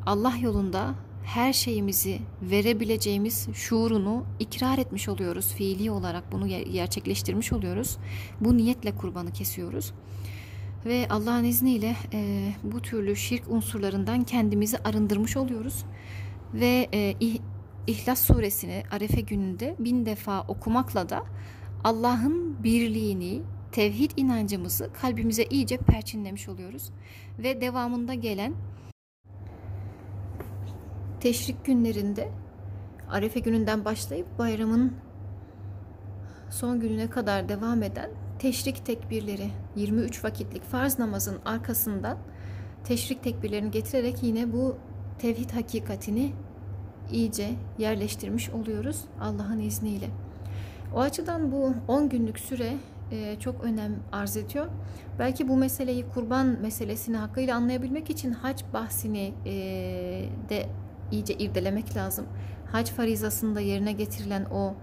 Allah yolunda her şeyimizi verebileceğimiz şuurunu ikrar etmiş oluyoruz. Fiili olarak bunu gerçekleştirmiş oluyoruz. Bu niyetle kurbanı kesiyoruz. Ve Allah'ın izniyle e, bu türlü şirk unsurlarından kendimizi arındırmış oluyoruz. Ve e, İhlas suresini Arefe gününde bin defa okumakla da Allah'ın birliğini, tevhid inancımızı kalbimize iyice perçinlemiş oluyoruz. Ve devamında gelen teşrik günlerinde Arefe gününden başlayıp bayramın son gününe kadar devam eden teşrik tekbirleri 23 vakitlik farz namazın arkasından teşrik tekbirlerini getirerek yine bu tevhid hakikatini iyice yerleştirmiş oluyoruz Allah'ın izniyle. O açıdan bu 10 günlük süre e, çok önem arz ediyor. Belki bu meseleyi kurban meselesini hakkıyla anlayabilmek için hac bahsini e, de iyice irdelemek lazım. Hac farizasında yerine getirilen o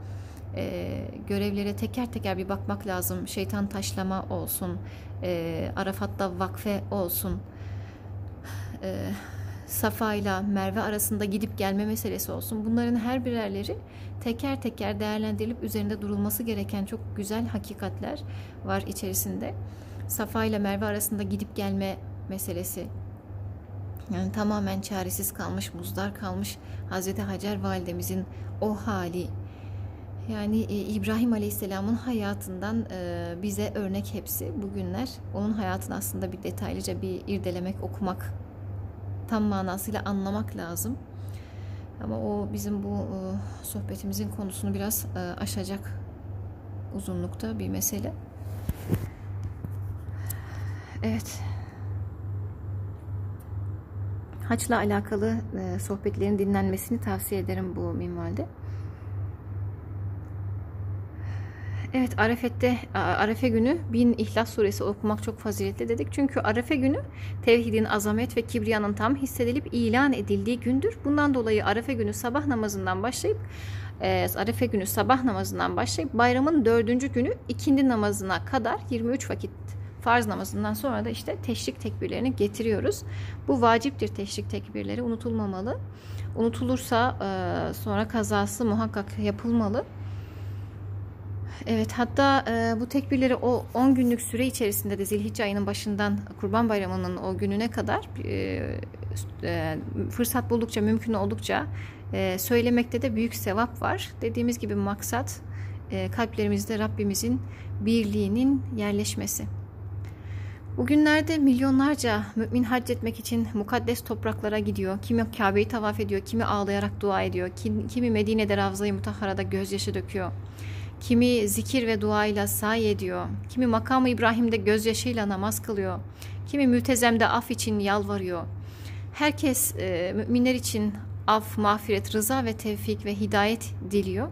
e, görevlere teker teker bir bakmak lazım. Şeytan taşlama olsun, Arafat'ta vakfe olsun, Safa ile Merve arasında gidip gelme meselesi olsun. Bunların her birerleri teker teker değerlendirilip üzerinde durulması gereken çok güzel hakikatler var içerisinde. Safa ile Merve arasında gidip gelme meselesi yani tamamen çaresiz kalmış, muzdar kalmış Hazreti Hacer validemizin o hali yani e, İbrahim Aleyhisselam'ın hayatından e, bize örnek hepsi bugünler. Onun hayatını aslında bir detaylıca bir irdelemek, okumak tam manasıyla anlamak lazım. Ama o bizim bu e, sohbetimizin konusunu biraz e, aşacak uzunlukta bir mesele. Evet. Haçla alakalı e, sohbetlerin dinlenmesini tavsiye ederim bu minvalde. Evet Arefet'te Arefe günü bin İhlas suresi okumak çok faziletli dedik. Çünkü Arefe günü tevhidin azamet ve kibriyanın tam hissedilip ilan edildiği gündür. Bundan dolayı Arefe günü sabah namazından başlayıp e, günü sabah namazından başlayıp bayramın dördüncü günü ikindi namazına kadar 23 vakit farz namazından sonra da işte teşrik tekbirlerini getiriyoruz. Bu vaciptir teşrik tekbirleri unutulmamalı. Unutulursa e, sonra kazası muhakkak yapılmalı. Evet hatta e, bu tekbirleri o 10 günlük süre içerisinde de Zilhicce ayının başından Kurban Bayramı'nın o gününe kadar e, e, fırsat buldukça mümkün oldukça e, söylemekte de büyük sevap var. Dediğimiz gibi maksat e, kalplerimizde Rabbimizin birliğinin yerleşmesi. Bugünlerde milyonlarca mümin hac etmek için mukaddes topraklara gidiyor. Kimi Kabe'yi tavaf ediyor, kimi ağlayarak dua ediyor, kimi Medine'de Ravza-i Mutahhara'da gözyaşı döküyor. Kimi zikir ve duayla say ediyor. Kimi makamı İbrahim'de gözyaşıyla namaz kılıyor. Kimi mültezemde af için yalvarıyor. Herkes e, müminler için af, mağfiret, rıza ve tevfik ve hidayet diliyor.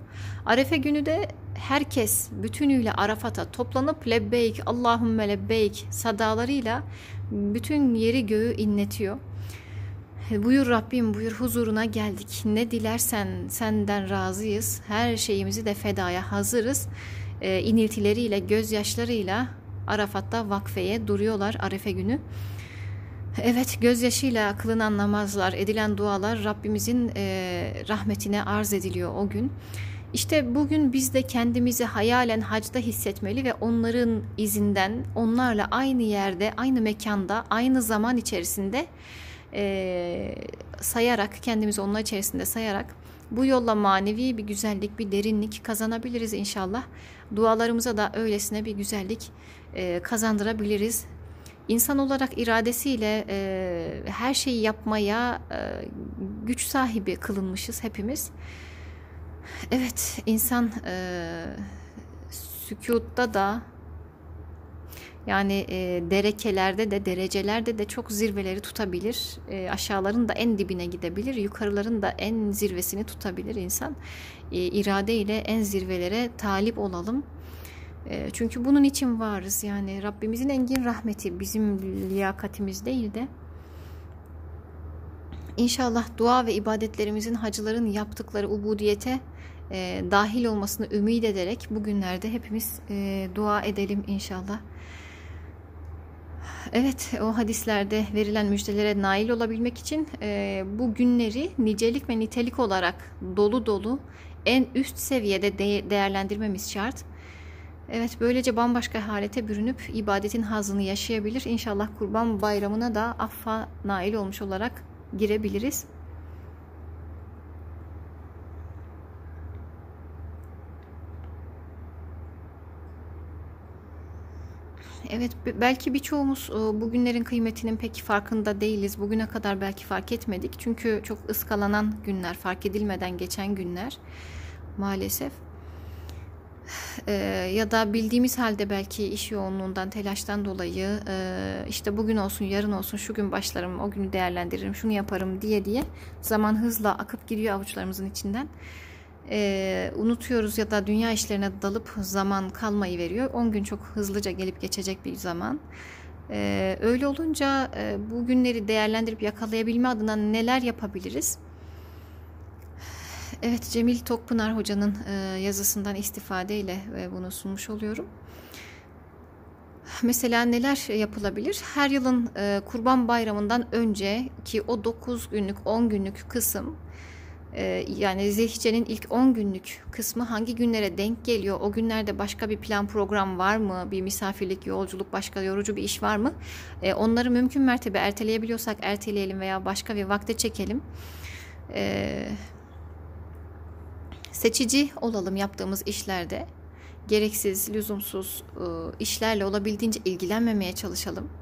Arefe günü de herkes bütünüyle Arafat'a toplanıp lebbeyk, Allahümme lebbeyk sadalarıyla bütün yeri göğü inletiyor. Buyur Rabbim buyur huzuruna geldik. Ne dilersen senden razıyız. Her şeyimizi de fedaya hazırız. E, iniltileriyle, gözyaşlarıyla Arafat'ta vakfeye duruyorlar Arefe günü. Evet gözyaşıyla kılınan namazlar, edilen dualar Rabbimizin e, rahmetine arz ediliyor o gün. İşte bugün biz de kendimizi hayalen hacda hissetmeli ve onların izinden onlarla aynı yerde, aynı mekanda, aynı zaman içerisinde e, sayarak, kendimizi onlar içerisinde sayarak bu yolla manevi bir güzellik, bir derinlik kazanabiliriz inşallah. Dualarımıza da öylesine bir güzellik e, kazandırabiliriz. İnsan olarak iradesiyle e, her şeyi yapmaya e, güç sahibi kılınmışız hepimiz. Evet, insan e, sükutta da yani e, derekelerde de derecelerde de çok zirveleri tutabilir. E, aşağıların da en dibine gidebilir. Yukarıların da en zirvesini tutabilir insan. E, irade ile en zirvelere talip olalım. E, çünkü bunun için varız. Yani Rabbimizin engin rahmeti bizim liyakatimiz değil de İnşallah dua ve ibadetlerimizin hacıların yaptıkları ubudiyete e, dahil olmasını ümit ederek bugünlerde hepimiz e, dua edelim inşallah. Evet o hadislerde verilen müjdelere nail olabilmek için e, bu günleri nicelik ve nitelik olarak dolu dolu en üst seviyede de değerlendirmemiz şart. Evet böylece bambaşka halete bürünüp ibadetin hazını yaşayabilir. İnşallah kurban bayramına da affa nail olmuş olarak girebiliriz. Evet belki birçoğumuz bugünlerin kıymetinin pek farkında değiliz. Bugüne kadar belki fark etmedik. Çünkü çok ıskalanan günler, fark edilmeden geçen günler maalesef. Ya da bildiğimiz halde belki iş yoğunluğundan, telaştan dolayı işte bugün olsun, yarın olsun, şu gün başlarım, o günü değerlendiririm, şunu yaparım diye diye zaman hızla akıp gidiyor avuçlarımızın içinden e, unutuyoruz ya da dünya işlerine dalıp zaman kalmayı veriyor. 10 gün çok hızlıca gelip geçecek bir zaman. E, öyle olunca e, bu günleri değerlendirip yakalayabilme adına neler yapabiliriz? Evet Cemil Tokpınar Hoca'nın e, yazısından istifadeyle e, bunu sunmuş oluyorum. Mesela neler yapılabilir? Her yılın e, Kurban Bayramı'ndan önce ki o 9 günlük 10 günlük kısım ee, yani Zilhicce'nin ilk 10 günlük kısmı hangi günlere denk geliyor? O günlerde başka bir plan program var mı? Bir misafirlik, yolculuk, başka yorucu bir iş var mı? Ee, onları mümkün mertebe erteleyebiliyorsak erteleyelim veya başka bir vakte çekelim. Ee, seçici olalım yaptığımız işlerde. Gereksiz, lüzumsuz ıı, işlerle olabildiğince ilgilenmemeye çalışalım.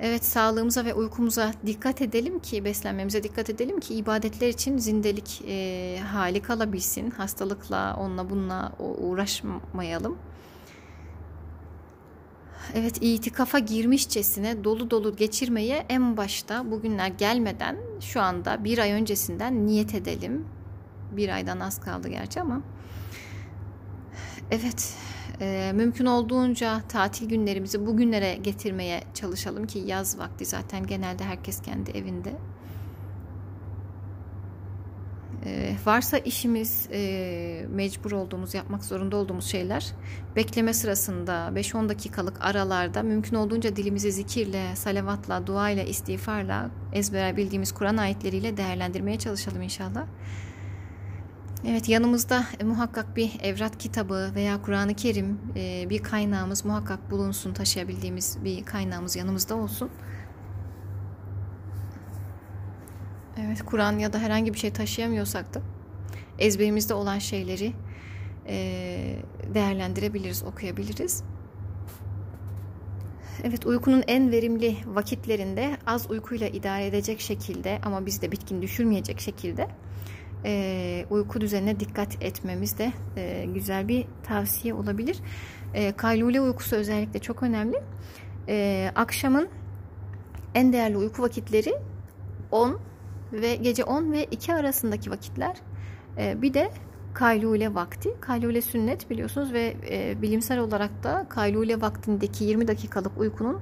Evet sağlığımıza ve uykumuza dikkat edelim ki beslenmemize dikkat edelim ki ibadetler için zindelik e, hali kalabilsin. Hastalıkla onunla bununla uğraşmayalım. Evet itikafa girmişçesine dolu dolu geçirmeye en başta bugünler gelmeden şu anda bir ay öncesinden niyet edelim. Bir aydan az kaldı gerçi ama. Evet e, mümkün olduğunca tatil günlerimizi bugünlere getirmeye çalışalım ki yaz vakti zaten genelde herkes kendi evinde. Ee, varsa işimiz e, mecbur olduğumuz yapmak zorunda olduğumuz şeyler bekleme sırasında 5-10 dakikalık aralarda mümkün olduğunca dilimizi zikirle, salavatla, duayla, istiğfarla ezbere bildiğimiz Kur'an ayetleriyle değerlendirmeye çalışalım inşallah. Evet yanımızda e, muhakkak bir evrat kitabı veya Kur'an-ı Kerim e, bir kaynağımız muhakkak bulunsun taşıyabildiğimiz bir kaynağımız yanımızda olsun. Evet Kur'an ya da herhangi bir şey taşıyamıyorsak da ezberimizde olan şeyleri e, değerlendirebiliriz, okuyabiliriz. Evet uykunun en verimli vakitlerinde az uykuyla idare edecek şekilde ama biz de bitkin düşürmeyecek şekilde e, uyku düzenine dikkat etmemiz de e, güzel bir tavsiye olabilir. E, kaylule uykusu özellikle çok önemli. E, akşamın en değerli uyku vakitleri 10 ve gece 10 ve 2 arasındaki vakitler. E, bir de kaylule vakti. Kaylule sünnet biliyorsunuz ve e, bilimsel olarak da kaylule vaktindeki 20 dakikalık uykunun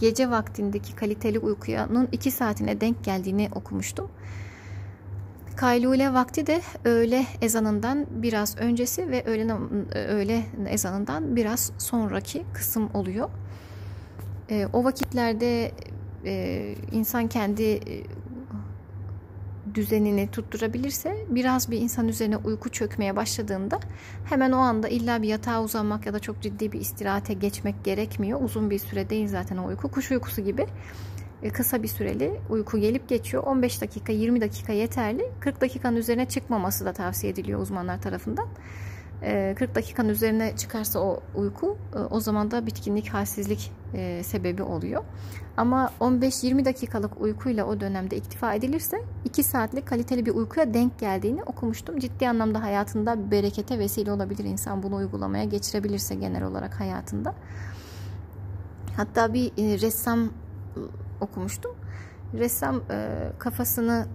gece vaktindeki kaliteli uykuyanın 2 saatine denk geldiğini okumuştum. Kaylule vakti de öğle ezanından biraz öncesi ve öğle, öğle ezanından biraz sonraki kısım oluyor. E, o vakitlerde e, insan kendi e, düzenini tutturabilirse biraz bir insan üzerine uyku çökmeye başladığında hemen o anda illa bir yatağa uzanmak ya da çok ciddi bir istirahate geçmek gerekmiyor. Uzun bir süre değil zaten o uyku. Kuş uykusu gibi kısa bir süreli uyku gelip geçiyor. 15 dakika 20 dakika yeterli. 40 dakikanın üzerine çıkmaması da tavsiye ediliyor uzmanlar tarafından. 40 e, dakikanın üzerine çıkarsa o uyku e, o zaman da bitkinlik, halsizlik sebebi oluyor. Ama 15-20 dakikalık uykuyla o dönemde iktifa edilirse 2 saatlik kaliteli bir uykuya denk geldiğini okumuştum. Ciddi anlamda hayatında berekete vesile olabilir insan bunu uygulamaya geçirebilirse genel olarak hayatında. Hatta bir ressam okumuştum. Ressam e, kafasını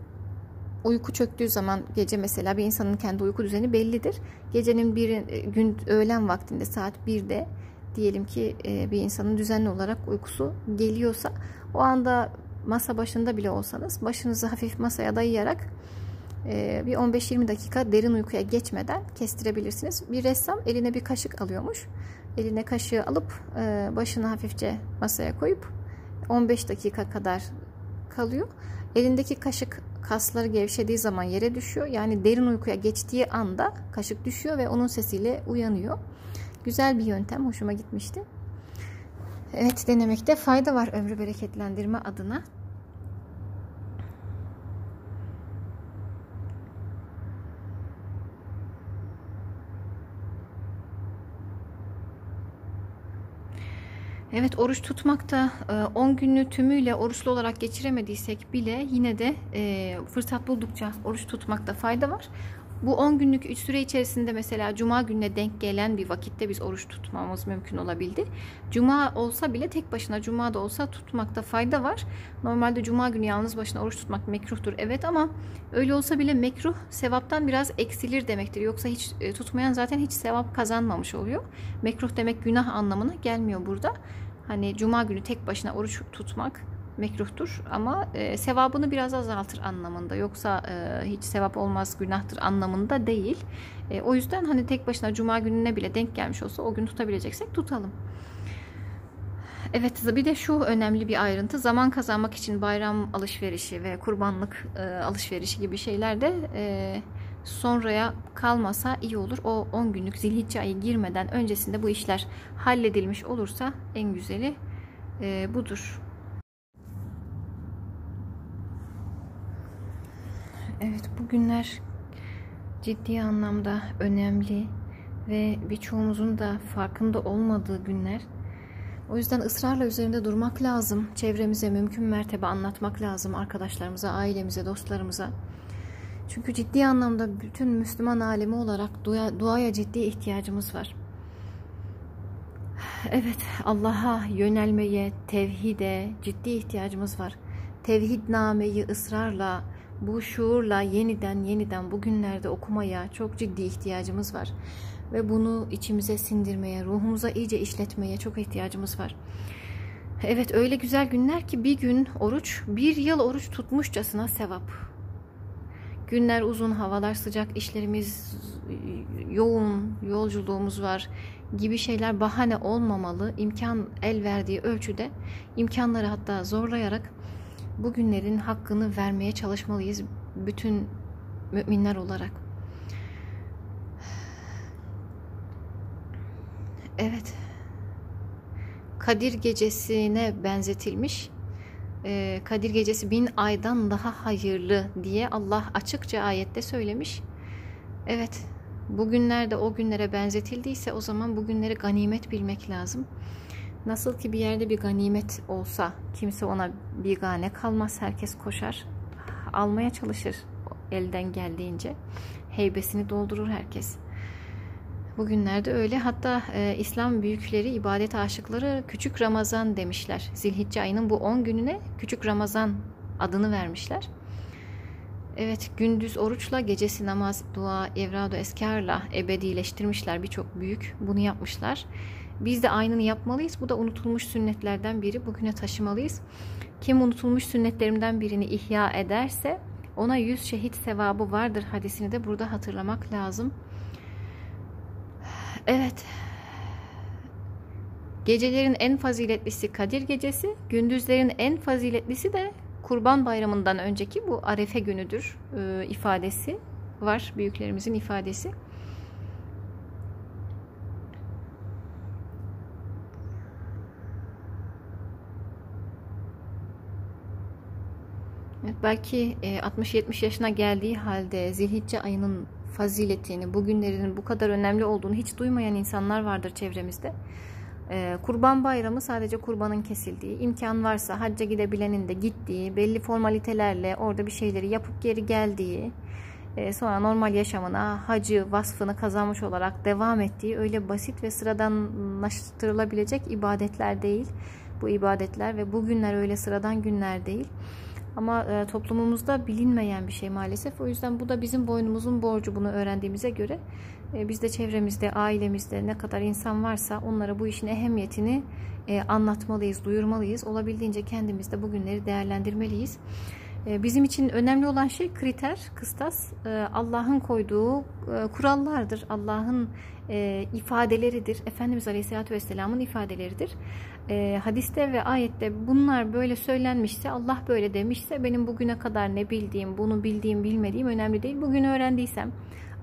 uyku çöktüğü zaman gece mesela bir insanın kendi uyku düzeni bellidir. Gecenin bir e, gün öğlen vaktinde saat 1'de diyelim ki e, bir insanın düzenli olarak uykusu geliyorsa o anda masa başında bile olsanız başınızı hafif masaya dayayarak e, bir 15-20 dakika derin uykuya geçmeden kestirebilirsiniz. Bir ressam eline bir kaşık alıyormuş. Eline kaşığı alıp e, başını hafifçe masaya koyup 15 dakika kadar kalıyor. Elindeki kaşık kasları gevşediği zaman yere düşüyor. Yani derin uykuya geçtiği anda kaşık düşüyor ve onun sesiyle uyanıyor. Güzel bir yöntem. Hoşuma gitmişti. Evet denemekte fayda var ömrü bereketlendirme adına. Evet oruç tutmakta 10 e, günlüğü tümüyle oruçlu olarak geçiremediysek bile yine de e, fırsat buldukça oruç tutmakta fayda var. Bu 10 günlük süre içerisinde mesela cuma gününe denk gelen bir vakitte biz oruç tutmamız mümkün olabildi. Cuma olsa bile tek başına cuma da olsa tutmakta fayda var. Normalde cuma günü yalnız başına oruç tutmak mekruhtur evet ama öyle olsa bile mekruh sevaptan biraz eksilir demektir. Yoksa hiç e, tutmayan zaten hiç sevap kazanmamış oluyor. Mekruh demek günah anlamına gelmiyor burada. Hani cuma günü tek başına oruç tutmak mekruhtur ama e, sevabını biraz azaltır anlamında. Yoksa e, hiç sevap olmaz günahtır anlamında değil. E, o yüzden hani tek başına cuma gününe bile denk gelmiş olsa o gün tutabileceksek tutalım. Evet bir de şu önemli bir ayrıntı zaman kazanmak için bayram alışverişi ve kurbanlık e, alışverişi gibi şeyler de e, sonraya kalmasa iyi olur. O 10 günlük zilhicce ayı girmeden öncesinde bu işler halledilmiş olursa en güzeli e, budur. Evet bugünler ciddi anlamda önemli ve birçoğumuzun da farkında olmadığı günler. O yüzden ısrarla üzerinde durmak lazım. Çevremize mümkün mertebe anlatmak lazım. Arkadaşlarımıza, ailemize, dostlarımıza. Çünkü ciddi anlamda bütün Müslüman alemi olarak dua, duaya ciddi ihtiyacımız var. Evet, Allah'a yönelmeye, tevhide ciddi ihtiyacımız var. Tevhid nameyi ısrarla, bu şuurla yeniden yeniden bugünlerde okumaya çok ciddi ihtiyacımız var. Ve bunu içimize sindirmeye, ruhumuza iyice işletmeye çok ihtiyacımız var. Evet öyle güzel günler ki bir gün oruç, bir yıl oruç tutmuşçasına sevap. Günler uzun, havalar sıcak, işlerimiz yoğun, yolculuğumuz var gibi şeyler bahane olmamalı. İmkan el verdiği ölçüde imkanları hatta zorlayarak bu günlerin hakkını vermeye çalışmalıyız bütün müminler olarak. Evet. Kadir gecesine benzetilmiş. Ee, Kadir gecesi bin aydan daha hayırlı diye Allah açıkça ayette söylemiş. Evet. bugünlerde o günlere benzetildiyse o zaman bugünleri ganimet bilmek lazım. Nasıl ki bir yerde bir ganimet olsa kimse ona bir gane kalmaz. Herkes koşar. Almaya çalışır elden geldiğince. Heybesini doldurur herkes. Bugünlerde öyle. Hatta e, İslam büyükleri, ibadet aşıkları Küçük Ramazan demişler. Zilhicce ayının bu 10 gününe Küçük Ramazan adını vermişler. Evet, gündüz oruçla, gecesi namaz, dua, evradu, eskarla ebedileştirmişler birçok büyük. Bunu yapmışlar. Biz de aynını yapmalıyız. Bu da unutulmuş sünnetlerden biri. Bugüne taşımalıyız. Kim unutulmuş sünnetlerimden birini ihya ederse ona yüz şehit sevabı vardır hadisini de burada hatırlamak lazım. Evet. Gecelerin en faziletlisi Kadir Gecesi, gündüzlerin en faziletlisi de Kurban Bayramı'ndan önceki bu Arefe günüdür e, ifadesi var büyüklerimizin ifadesi. Evet, belki 60-70 yaşına geldiği halde Zilhicce ayının faziletini, bugünlerinin bu kadar önemli olduğunu hiç duymayan insanlar vardır çevremizde. Ee, kurban bayramı sadece kurbanın kesildiği, imkan varsa hacca gidebilenin de gittiği, belli formalitelerle orada bir şeyleri yapıp geri geldiği, e, sonra normal yaşamına hacı vasfını kazanmış olarak devam ettiği öyle basit ve sıradanlaştırılabilecek ibadetler değil. Bu ibadetler ve bu günler öyle sıradan günler değil. Ama e, toplumumuzda bilinmeyen bir şey maalesef. O yüzden bu da bizim boynumuzun borcu bunu öğrendiğimize göre. E, biz de çevremizde, ailemizde ne kadar insan varsa onlara bu işin ehemmiyetini e, anlatmalıyız, duyurmalıyız. Olabildiğince kendimiz de bugünleri değerlendirmeliyiz. E, bizim için önemli olan şey kriter, kıstas, e, Allah'ın koyduğu e, kurallardır. Allah'ın ifadeleridir. Efendimiz Aleyhisselatü Vesselam'ın ifadeleridir. Hadiste ve ayette bunlar böyle söylenmişse, Allah böyle demişse benim bugüne kadar ne bildiğim, bunu bildiğim, bilmediğim önemli değil. Bugün öğrendiysem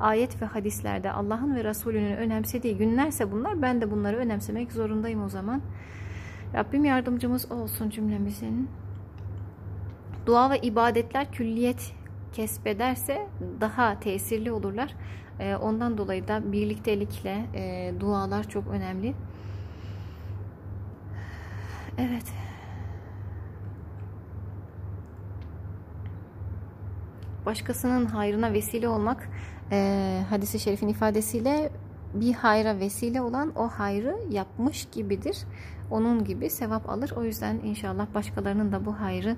ayet ve hadislerde Allah'ın ve Resulünün önemsediği günlerse bunlar ben de bunları önemsemek zorundayım o zaman. Rabbim yardımcımız olsun cümlemizin. Dua ve ibadetler külliyet kesbederse daha tesirli olurlar. E, ondan dolayı da birliktelikle e, dualar çok önemli. Evet. Başkasının hayrına vesile olmak e, hadisi şerifin ifadesiyle bir hayra vesile olan o hayrı yapmış gibidir. Onun gibi sevap alır. O yüzden inşallah başkalarının da bu hayrı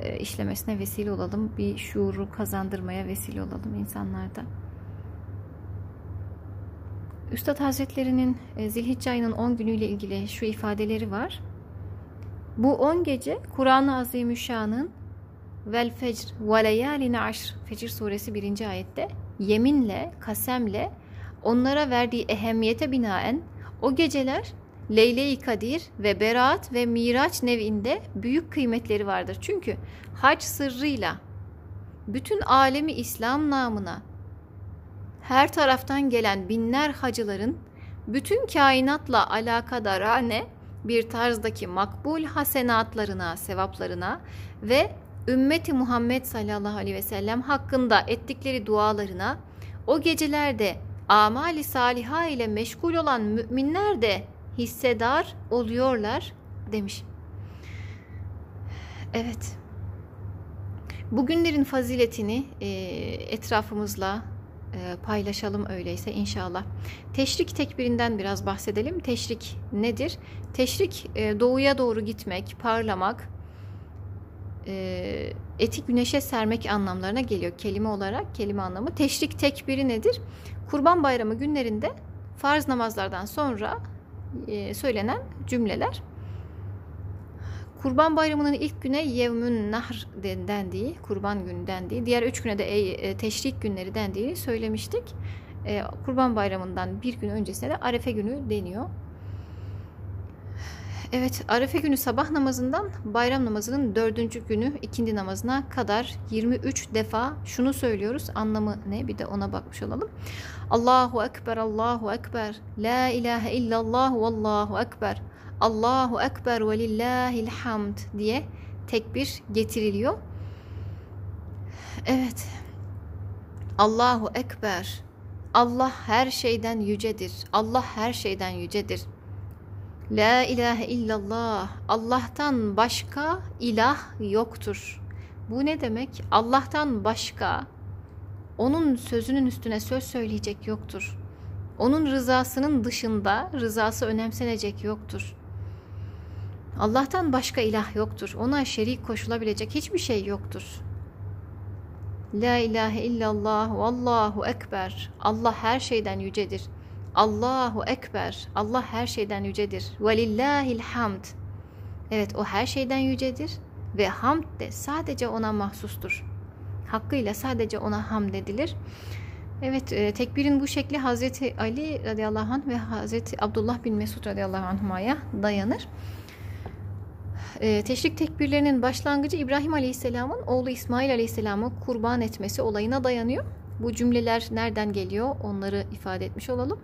e, işlemesine vesile olalım. Bir şuuru kazandırmaya vesile olalım insanlarda. Üstad Hazretleri'nin e, Zilhicce ayının 10 günüyle ilgili şu ifadeleri var. Bu 10 gece Kur'an-ı Azimüşşan'ın vel fecr ve leyaline aşr Fecir suresi 1. ayette yeminle, kasemle onlara verdiği ehemmiyete binaen o geceler Leyle-i Kadir ve Berat ve Miraç nevinde büyük kıymetleri vardır. Çünkü hac sırrıyla bütün alemi İslam namına her taraftan gelen binler hacıların bütün kainatla alakadarane bir tarzdaki makbul hasenatlarına, sevaplarına ve ümmeti Muhammed sallallahu aleyhi ve sellem hakkında ettikleri dualarına o gecelerde amali saliha ile meşgul olan müminler de hissedar oluyorlar demiş. Evet. Bugünlerin faziletini etrafımızla paylaşalım öyleyse inşallah. Teşrik tekbirinden biraz bahsedelim. Teşrik nedir? Teşrik e, doğuya doğru gitmek, parlamak, e, eti güneşe sermek anlamlarına geliyor kelime olarak. Kelime anlamı. Teşrik tekbiri nedir? Kurban Bayramı günlerinde farz namazlardan sonra e, söylenen cümleler. Kurban Bayramı'nın ilk güne Yevmün Nahr dendiği, kurban günü dendiği, diğer üç güne de e, teşrik günleri dendiğini söylemiştik. E, kurban Bayramı'ndan bir gün öncesine de Arefe günü deniyor. Evet, Arefe günü sabah namazından bayram namazının dördüncü günü ikindi namazına kadar 23 defa şunu söylüyoruz. Anlamı ne? Bir de ona bakmış olalım. Allahu Ekber, Allahu Ekber, La ilahe illallah, Allahu Ekber, Allahu Ekber ve lillahil hamd diye tekbir getiriliyor. Evet. Allahu Ekber, Allah her şeyden yücedir. Allah her şeyden yücedir. La ilahe illallah. Allah'tan başka ilah yoktur. Bu ne demek? Allah'tan başka onun sözünün üstüne söz söyleyecek yoktur. Onun rızasının dışında rızası önemsenecek yoktur. Allah'tan başka ilah yoktur. Ona şerik koşulabilecek hiçbir şey yoktur. La ilahe illallah vallahu ekber. Allah her şeyden yücedir. Allahu ekber. Allah her şeyden yücedir. Velillahil hamd. Evet o her şeyden yücedir ve hamd de sadece ona mahsustur. Hakkıyla sadece ona hamd edilir. Evet e, tekbirin bu şekli Hazreti Ali radıyallahu anh ve Hazreti Abdullah bin Mesud radıyallahu anhuma'ya dayanır. E, teşrik tekbirlerinin başlangıcı İbrahim aleyhisselamın oğlu İsmail aleyhisselamı kurban etmesi olayına dayanıyor. Bu cümleler nereden geliyor onları ifade etmiş olalım.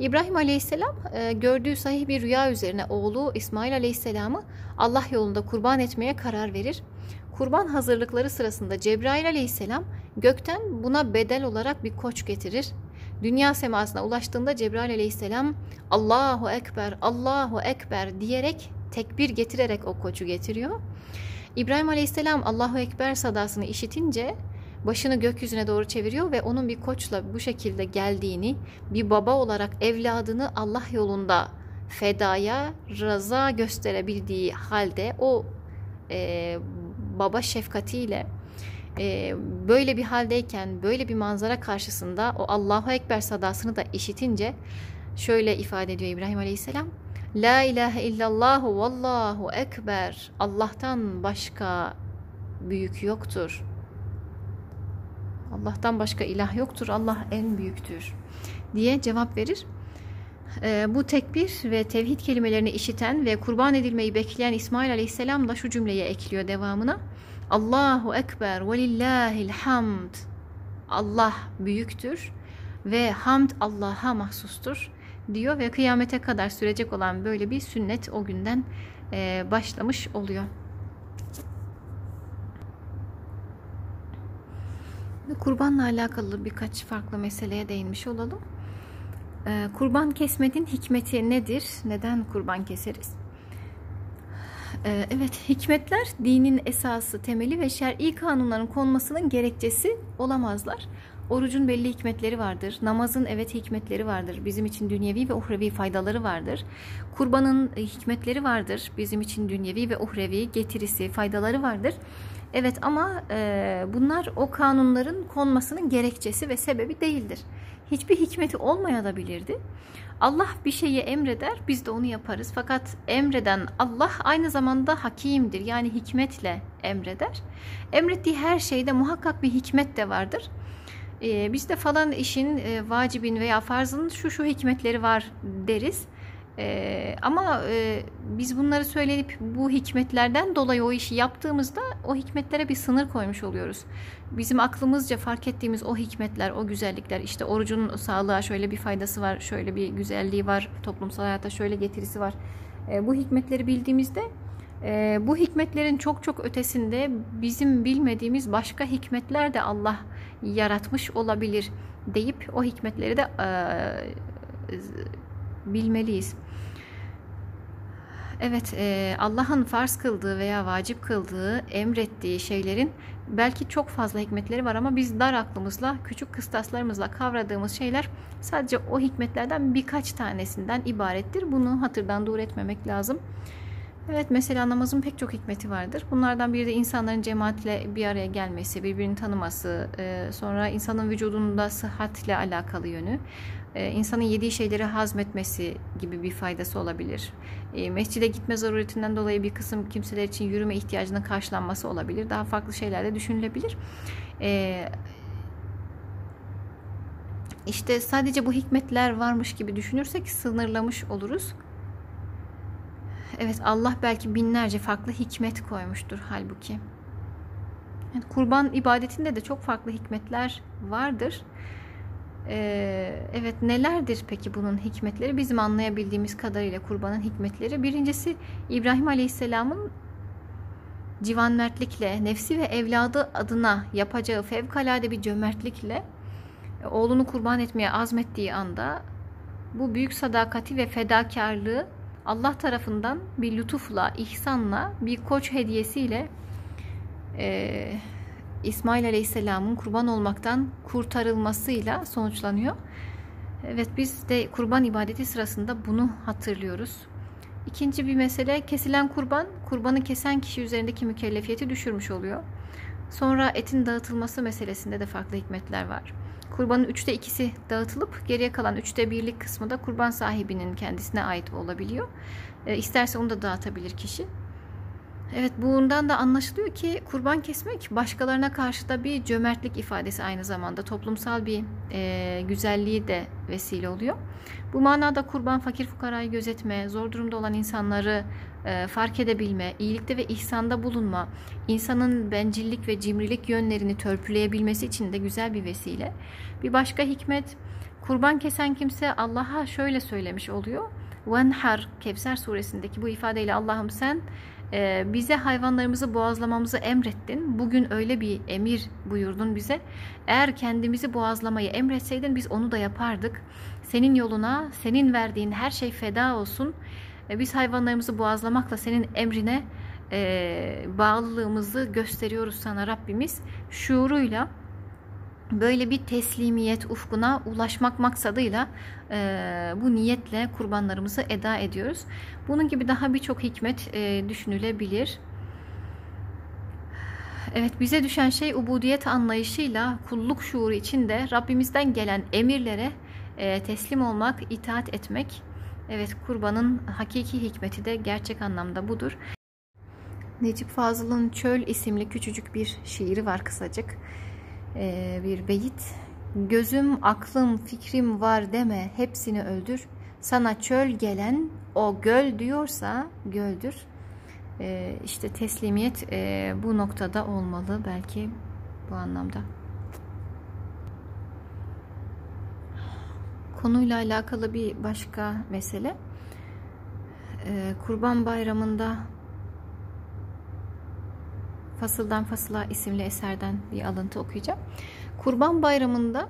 İbrahim Aleyhisselam e, gördüğü sahih bir rüya üzerine oğlu İsmail Aleyhisselam'ı Allah yolunda kurban etmeye karar verir. Kurban hazırlıkları sırasında Cebrail Aleyhisselam gökten buna bedel olarak bir koç getirir. Dünya semasına ulaştığında Cebrail Aleyhisselam Allahu Ekber, Allahu Ekber diyerek tekbir getirerek o koçu getiriyor. İbrahim Aleyhisselam Allahu Ekber sadasını işitince başını gökyüzüne doğru çeviriyor ve onun bir koçla bu şekilde geldiğini, bir baba olarak evladını Allah yolunda fedaya rıza gösterebildiği halde o e, baba şefkatiyle e, böyle bir haldeyken, böyle bir manzara karşısında o Allahu Ekber sadasını da işitince şöyle ifade ediyor İbrahim Aleyhisselam. La ilahe illallahu vallahu ekber. Allah'tan başka büyük yoktur. Allah'tan başka ilah yoktur. Allah en büyüktür diye cevap verir. E, bu tekbir ve tevhid kelimelerini işiten ve kurban edilmeyi bekleyen İsmail Aleyhisselam da şu cümleye ekliyor devamına. Allahu Ekber ve lillahil hamd. Allah büyüktür ve hamd Allah'a mahsustur diyor ve kıyamete kadar sürecek olan böyle bir sünnet o günden e, başlamış oluyor. Kurbanla alakalı birkaç farklı meseleye değinmiş olalım. Ee, kurban kesmenin hikmeti nedir? Neden kurban keseriz? Ee, evet, hikmetler dinin esası, temeli ve şer'i kanunların konmasının gerekçesi olamazlar. Orucun belli hikmetleri vardır. Namazın evet hikmetleri vardır. Bizim için dünyevi ve uhrevi faydaları vardır. Kurbanın hikmetleri vardır. Bizim için dünyevi ve uhrevi getirisi, faydaları vardır. Evet ama e, bunlar o kanunların konmasının gerekçesi ve sebebi değildir. Hiçbir hikmeti olmayabilirdi. Allah bir şeyi emreder, biz de onu yaparız. Fakat emreden Allah aynı zamanda hakimdir. Yani hikmetle emreder. Emrettiği her şeyde muhakkak bir hikmet de vardır. Ee, biz de falan işin e, vacibin veya farzın şu şu hikmetleri var deriz. Ee, ama e, biz bunları söyleyip bu hikmetlerden dolayı o işi yaptığımızda o hikmetlere bir sınır koymuş oluyoruz. Bizim aklımızca fark ettiğimiz o hikmetler, o güzellikler, işte orucun sağlığa şöyle bir faydası var, şöyle bir güzelliği var, toplumsal hayata şöyle getirisi var. E, bu hikmetleri bildiğimizde e, bu hikmetlerin çok çok ötesinde bizim bilmediğimiz başka hikmetler de Allah yaratmış olabilir deyip o hikmetleri de e, bilmeliyiz. Evet, e, Allah'ın farz kıldığı veya vacip kıldığı, emrettiği şeylerin belki çok fazla hikmetleri var ama biz dar aklımızla, küçük kıstaslarımızla kavradığımız şeyler sadece o hikmetlerden birkaç tanesinden ibarettir. Bunu hatırdan dur etmemek lazım. Evet mesela namazın pek çok hikmeti vardır. Bunlardan biri de insanların cemaatle bir araya gelmesi, birbirini tanıması, e, sonra insanın vücudunda sıhhatle alakalı yönü, e, insanın yediği şeyleri hazmetmesi gibi bir faydası olabilir. E, mescide gitme zaruretinden dolayı bir kısım kimseler için yürüme ihtiyacının karşılanması olabilir. Daha farklı şeyler de düşünülebilir. İşte sadece bu hikmetler varmış gibi düşünürsek sınırlamış oluruz. Evet Allah belki binlerce farklı hikmet koymuştur halbuki. Yani kurban ibadetinde de çok farklı hikmetler vardır. Ee, evet nelerdir peki bunun hikmetleri? Bizim anlayabildiğimiz kadarıyla kurbanın hikmetleri. Birincisi İbrahim Aleyhisselam'ın civanmertlikle, nefsi ve evladı adına yapacağı fevkalade bir cömertlikle oğlunu kurban etmeye azmettiği anda bu büyük sadakati ve fedakarlığı Allah tarafından bir lütufla, ihsanla, bir koç hediyesiyle e, İsmail Aleyhisselam'ın kurban olmaktan kurtarılmasıyla sonuçlanıyor. Evet biz de kurban ibadeti sırasında bunu hatırlıyoruz. İkinci bir mesele kesilen kurban, kurbanı kesen kişi üzerindeki mükellefiyeti düşürmüş oluyor. Sonra etin dağıtılması meselesinde de farklı hikmetler var. Kurbanın üçte ikisi dağıtılıp geriye kalan üçte birlik kısmı da kurban sahibinin kendisine ait olabiliyor. E, isterse onu da dağıtabilir kişi. Evet bundan da anlaşılıyor ki kurban kesmek başkalarına karşı da bir cömertlik ifadesi aynı zamanda toplumsal bir e, güzelliği de vesile oluyor. Bu manada kurban fakir fukarayı gözetme, zor durumda olan insanları e, fark edebilme, iyilikte ve ihsanda bulunma, insanın bencillik ve cimrilik yönlerini törpüleyebilmesi için de güzel bir vesile. Bir başka hikmet kurban kesen kimse Allah'a şöyle söylemiş oluyor. Venhar Kevser suresindeki bu ifadeyle Allah'ım sen e, bize hayvanlarımızı boğazlamamızı emrettin. Bugün öyle bir emir buyurdun bize. Eğer kendimizi boğazlamayı emretseydin biz onu da yapardık. Senin yoluna, senin verdiğin her şey feda olsun. E, biz hayvanlarımızı boğazlamakla senin emrine e, bağlılığımızı gösteriyoruz sana Rabbimiz. Şuuruyla böyle bir teslimiyet ufkuna ulaşmak maksadıyla e, bu niyetle kurbanlarımızı eda ediyoruz. Bunun gibi daha birçok hikmet e, düşünülebilir. Evet bize düşen şey ubudiyet anlayışıyla kulluk şuuru içinde Rabbimizden gelen emirlere e, teslim olmak, itaat etmek. Evet kurbanın hakiki hikmeti de gerçek anlamda budur. Necip Fazıl'ın Çöl isimli küçücük bir şiiri var kısacık e, bir beyit. Gözüm, aklım, fikrim var deme, hepsini öldür. Sana çöl gelen o göl diyorsa göldür. E, işte teslimiyet e, bu noktada olmalı belki bu anlamda. Konuyla alakalı bir başka mesele. E, Kurban Bayramı'nda Fasıldan Fasıla isimli eserden bir alıntı okuyacağım. Kurban Bayramı'nda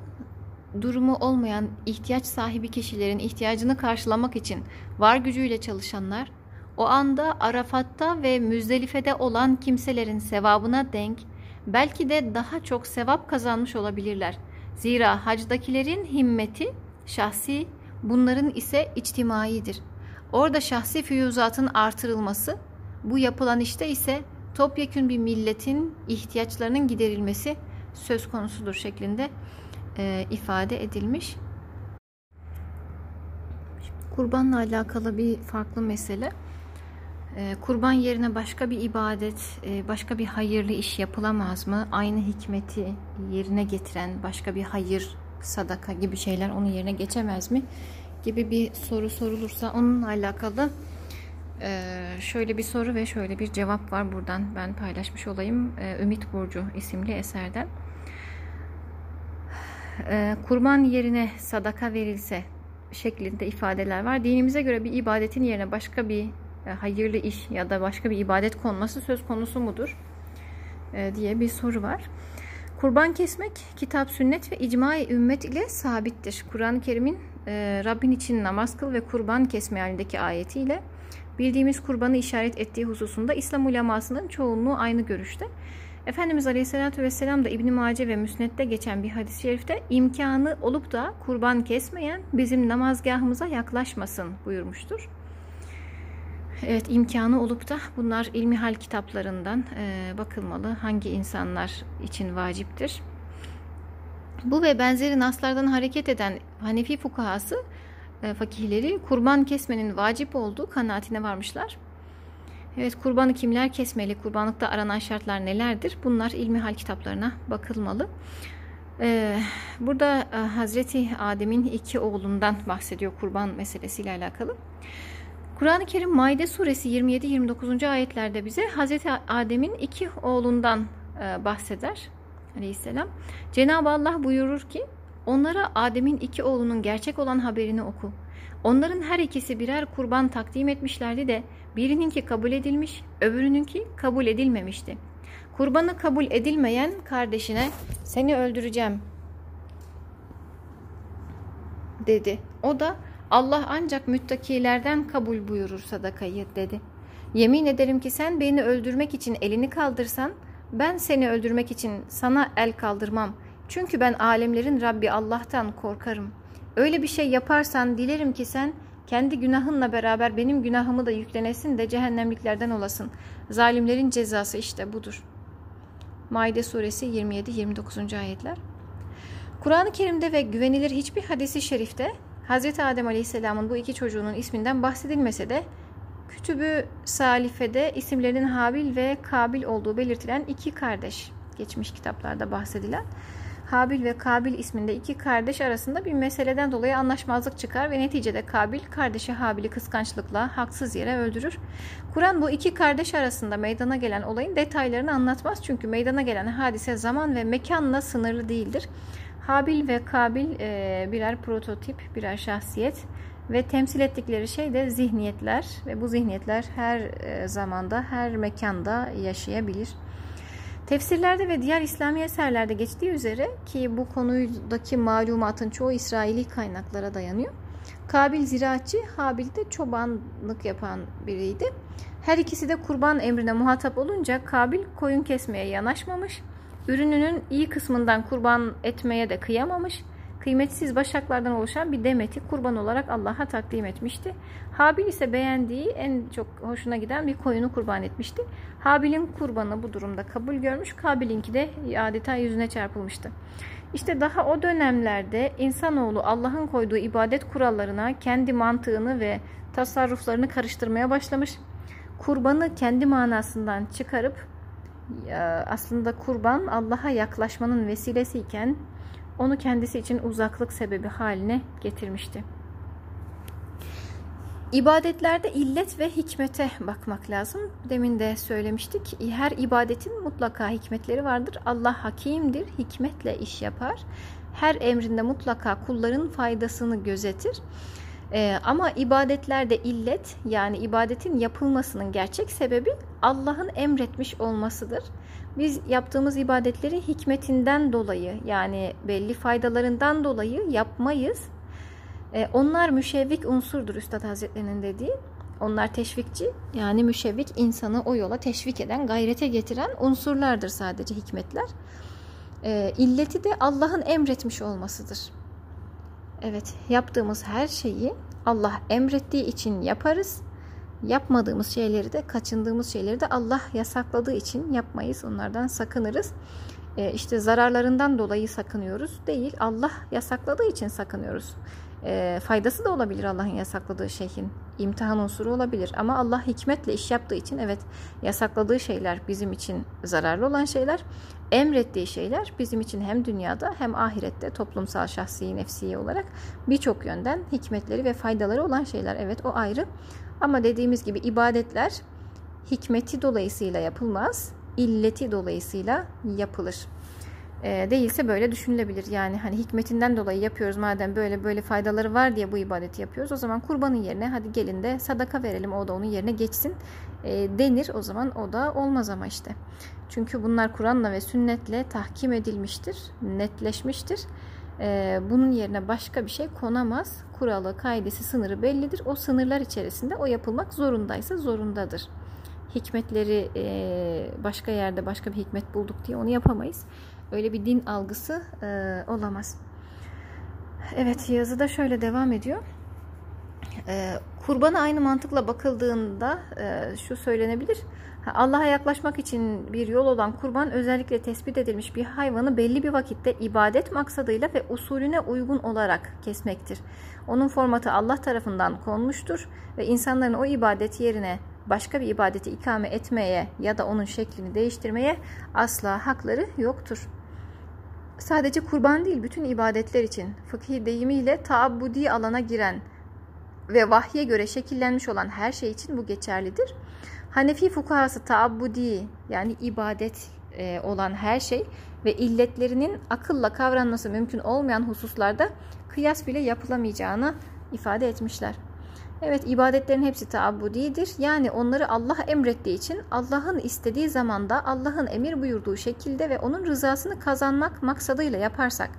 durumu olmayan ihtiyaç sahibi kişilerin ihtiyacını karşılamak için var gücüyle çalışanlar o anda Arafat'ta ve Müzdelife'de olan kimselerin sevabına denk belki de daha çok sevap kazanmış olabilirler. Zira hacdakilerin himmeti şahsi, bunların ise içtimaidir. Orada şahsi füyüzatın artırılması, bu yapılan işte ise topyekün bir milletin ihtiyaçlarının giderilmesi söz konusudur şeklinde e, ifade edilmiş. Kurbanla alakalı bir farklı mesele. E, kurban yerine başka bir ibadet, e, başka bir hayırlı iş yapılamaz mı? Aynı hikmeti yerine getiren başka bir hayır, sadaka gibi şeyler onun yerine geçemez mi? Gibi bir soru sorulursa onunla alakalı ee, şöyle bir soru ve şöyle bir cevap var buradan ben paylaşmış olayım. Ee, Ümit Burcu isimli eserden. Ee, kurban yerine sadaka verilse şeklinde ifadeler var. Dinimize göre bir ibadetin yerine başka bir e, hayırlı iş ya da başka bir ibadet konması söz konusu mudur? E, diye bir soru var. Kurban kesmek kitap, sünnet ve icma ümmet ile sabittir. Kur'an-ı Kerim'in e, Rabbin için namaz kıl ve kurban kesme halindeki ayetiyle bildiğimiz kurbanı işaret ettiği hususunda İslam ulemasının çoğunluğu aynı görüşte. Efendimiz Aleyhisselatü Vesselam da İbn-i Mace ve Müsnet'te geçen bir hadis-i şerifte imkanı olup da kurban kesmeyen bizim namazgahımıza yaklaşmasın buyurmuştur. Evet imkanı olup da bunlar ilmi hal kitaplarından e, bakılmalı. Hangi insanlar için vaciptir? Bu ve benzeri naslardan hareket eden Hanefi fukahası e, fakihleri kurban kesmenin vacip olduğu kanaatine varmışlar. Evet kurbanı kimler kesmeli? Kurbanlıkta aranan şartlar nelerdir? Bunlar ilmi hal kitaplarına bakılmalı. Ee, burada e, Hazreti Adem'in iki oğlundan bahsediyor kurban meselesiyle alakalı. Kur'an-ı Kerim Maide suresi 27-29. ayetlerde bize Hazreti Adem'in iki oğlundan e, bahseder aleyhisselam. Cenab-ı Allah buyurur ki Onlara Adem'in iki oğlunun gerçek olan haberini oku. Onların her ikisi birer kurban takdim etmişlerdi de birininki kabul edilmiş, öbürününki kabul edilmemişti. Kurbanı kabul edilmeyen kardeşine seni öldüreceğim dedi. O da Allah ancak müttakilerden kabul buyurur sadakayı dedi. Yemin ederim ki sen beni öldürmek için elini kaldırsan ben seni öldürmek için sana el kaldırmam. Çünkü ben alemlerin Rabbi Allah'tan korkarım. Öyle bir şey yaparsan dilerim ki sen kendi günahınla beraber benim günahımı da yüklenesin de cehennemliklerden olasın. Zalimlerin cezası işte budur. Maide suresi 27-29. ayetler. Kur'an-ı Kerim'de ve güvenilir hiçbir hadisi şerifte Hz. Adem Aleyhisselam'ın bu iki çocuğunun isminden bahsedilmese de Kütübü Salife'de isimlerinin Habil ve Kabil olduğu belirtilen iki kardeş geçmiş kitaplarda bahsedilen Habil ve Kabil isminde iki kardeş arasında bir meseleden dolayı anlaşmazlık çıkar ve neticede Kabil kardeşi Habil'i kıskançlıkla haksız yere öldürür. Kuran bu iki kardeş arasında meydana gelen olayın detaylarını anlatmaz çünkü meydana gelen hadise zaman ve mekanla sınırlı değildir. Habil ve Kabil e, birer prototip, birer şahsiyet ve temsil ettikleri şey de zihniyetler ve bu zihniyetler her e, zamanda, her mekanda yaşayabilir. Tefsirlerde ve diğer İslami eserlerde geçtiği üzere ki bu konudaki malumatın çoğu İsraili kaynaklara dayanıyor. Kabil ziraatçı, Habil de çobanlık yapan biriydi. Her ikisi de kurban emrine muhatap olunca Kabil koyun kesmeye yanaşmamış, ürününün iyi kısmından kurban etmeye de kıyamamış kıymetsiz başaklardan oluşan bir demeti kurban olarak Allah'a takdim etmişti. Habil ise beğendiği en çok hoşuna giden bir koyunu kurban etmişti. Habil'in kurbanı bu durumda kabul görmüş, Kabil'inki de adeta yüzüne çarpılmıştı. İşte daha o dönemlerde insanoğlu Allah'ın koyduğu ibadet kurallarına kendi mantığını ve tasarruflarını karıştırmaya başlamış. Kurbanı kendi manasından çıkarıp aslında kurban Allah'a yaklaşmanın vesilesiyken onu kendisi için uzaklık sebebi haline getirmişti. İbadetlerde illet ve hikmete bakmak lazım. Demin de söylemiştik. Her ibadetin mutlaka hikmetleri vardır. Allah hakimdir, hikmetle iş yapar. Her emrinde mutlaka kulların faydasını gözetir. Ee, ama ibadetlerde illet yani ibadetin yapılmasının gerçek sebebi Allah'ın emretmiş olmasıdır. Biz yaptığımız ibadetleri hikmetinden dolayı yani belli faydalarından dolayı yapmayız. Ee, onlar müşevvik unsurdur Üstad Hazretlerinin dediği. Onlar teşvikçi yani müşevvik insanı o yola teşvik eden, gayrete getiren unsurlardır sadece hikmetler. Ee, illeti de Allah'ın emretmiş olmasıdır. Evet, yaptığımız her şeyi Allah emrettiği için yaparız. Yapmadığımız şeyleri de, kaçındığımız şeyleri de Allah yasakladığı için yapmayız. Onlardan sakınırız. E, işte zararlarından dolayı sakınıyoruz. Değil, Allah yasakladığı için sakınıyoruz. E, faydası da olabilir Allah'ın yasakladığı şeyin. imtihan unsuru olabilir. Ama Allah hikmetle iş yaptığı için evet yasakladığı şeyler bizim için zararlı olan şeyler. Emrettiği şeyler bizim için hem dünyada hem ahirette toplumsal şahsi nefsi olarak birçok yönden hikmetleri ve faydaları olan şeyler. Evet o ayrı. Ama dediğimiz gibi ibadetler hikmeti dolayısıyla yapılmaz, illeti dolayısıyla yapılır. E, değilse böyle düşünülebilir. Yani hani hikmetinden dolayı yapıyoruz madem böyle böyle faydaları var diye bu ibadeti yapıyoruz. O zaman kurbanın yerine hadi gelin de sadaka verelim o da onun yerine geçsin denir. O zaman o da olmaz ama işte. Çünkü bunlar Kur'an'la ve sünnetle tahkim edilmiştir, netleşmiştir. E, bunun yerine başka bir şey konamaz. Kuralı, kaidesi, sınırı bellidir. O sınırlar içerisinde o yapılmak zorundaysa zorundadır. Hikmetleri e, başka yerde başka bir hikmet bulduk diye onu yapamayız. Öyle bir din algısı e, olamaz. Evet yazıda şöyle devam ediyor. E, kurbana aynı mantıkla bakıldığında e, şu söylenebilir. Allah'a yaklaşmak için bir yol olan kurban özellikle tespit edilmiş bir hayvanı belli bir vakitte ibadet maksadıyla ve usulüne uygun olarak kesmektir. Onun formatı Allah tarafından konmuştur ve insanların o ibadet yerine başka bir ibadeti ikame etmeye ya da onun şeklini değiştirmeye asla hakları yoktur. Sadece kurban değil bütün ibadetler için fıkhi deyimiyle taabbudi alana giren ve vahye göre şekillenmiş olan her şey için bu geçerlidir. Hanefi fukahası taabbudi yani ibadet e, olan her şey ve illetlerinin akılla kavranması mümkün olmayan hususlarda kıyas bile yapılamayacağını ifade etmişler. Evet ibadetlerin hepsi taabbudidir. Yani onları Allah emrettiği için Allah'ın istediği zamanda Allah'ın emir buyurduğu şekilde ve onun rızasını kazanmak maksadıyla yaparsak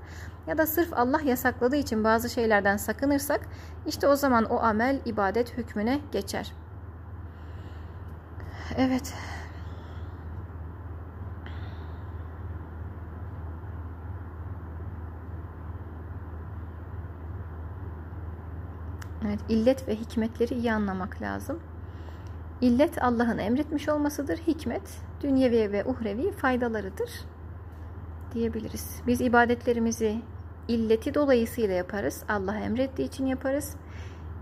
ya da sırf Allah yasakladığı için bazı şeylerden sakınırsak işte o zaman o amel ibadet hükmüne geçer. Evet. Evet, illet ve hikmetleri iyi anlamak lazım. İllet Allah'ın emretmiş olmasıdır. Hikmet dünyevi ve uhrevi faydalarıdır diyebiliriz. Biz ibadetlerimizi illeti dolayısıyla yaparız. Allah emrettiği için yaparız.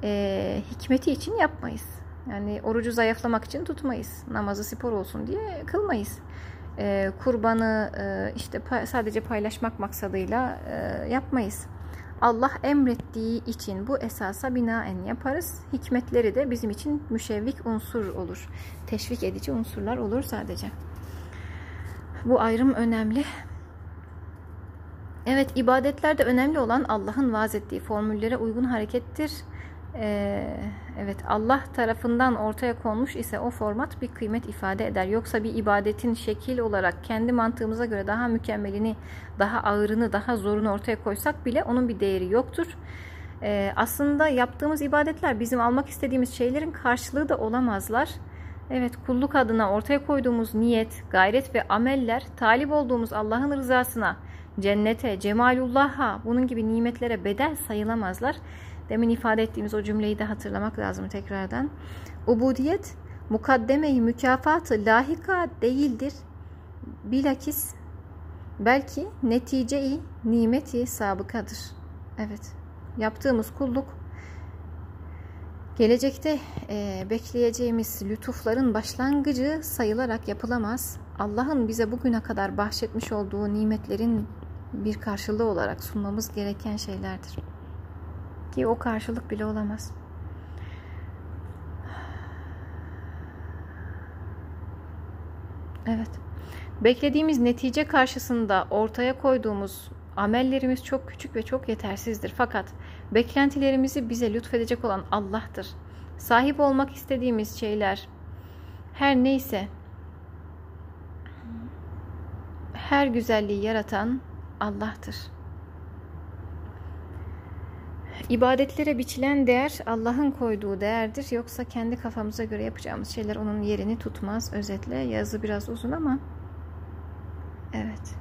E, hikmeti için yapmayız. Yani orucu zayıflamak için tutmayız. Namazı spor olsun diye kılmayız. E, kurbanı e, işte pa sadece paylaşmak maksadıyla e, yapmayız. Allah emrettiği için bu esasa binaen yaparız. Hikmetleri de bizim için müşevvik unsur olur. Teşvik edici unsurlar olur sadece. Bu ayrım önemli. Evet ibadetlerde önemli olan Allah'ın vaaz ettiği formüllere uygun harekettir. Ee, evet Allah tarafından ortaya konmuş ise o format bir kıymet ifade eder. Yoksa bir ibadetin şekil olarak kendi mantığımıza göre daha mükemmelini, daha ağırını, daha zorunu ortaya koysak bile onun bir değeri yoktur. Ee, aslında yaptığımız ibadetler bizim almak istediğimiz şeylerin karşılığı da olamazlar. Evet kulluk adına ortaya koyduğumuz niyet, gayret ve ameller talip olduğumuz Allah'ın rızasına, cennete, cemalullah'a bunun gibi nimetlere bedel sayılamazlar. Demin ifade ettiğimiz o cümleyi de hatırlamak lazım tekrardan. Ubudiyet mukaddemeyi mükafatı lahika değildir. Bilakis belki neticeyi nimeti sabıkadır. Evet yaptığımız kulluk gelecekte e, bekleyeceğimiz lütufların başlangıcı sayılarak yapılamaz. Allah'ın bize bugüne kadar bahşetmiş olduğu nimetlerin bir karşılığı olarak sunmamız gereken şeylerdir. Ki o karşılık bile olamaz. Evet. Beklediğimiz netice karşısında ortaya koyduğumuz amellerimiz çok küçük ve çok yetersizdir. Fakat beklentilerimizi bize lütfedecek olan Allah'tır. Sahip olmak istediğimiz şeyler her neyse her güzelliği yaratan Allah'tır. İbadetlere biçilen değer Allah'ın koyduğu değerdir. Yoksa kendi kafamıza göre yapacağımız şeyler onun yerini tutmaz. Özetle yazı biraz uzun ama evet.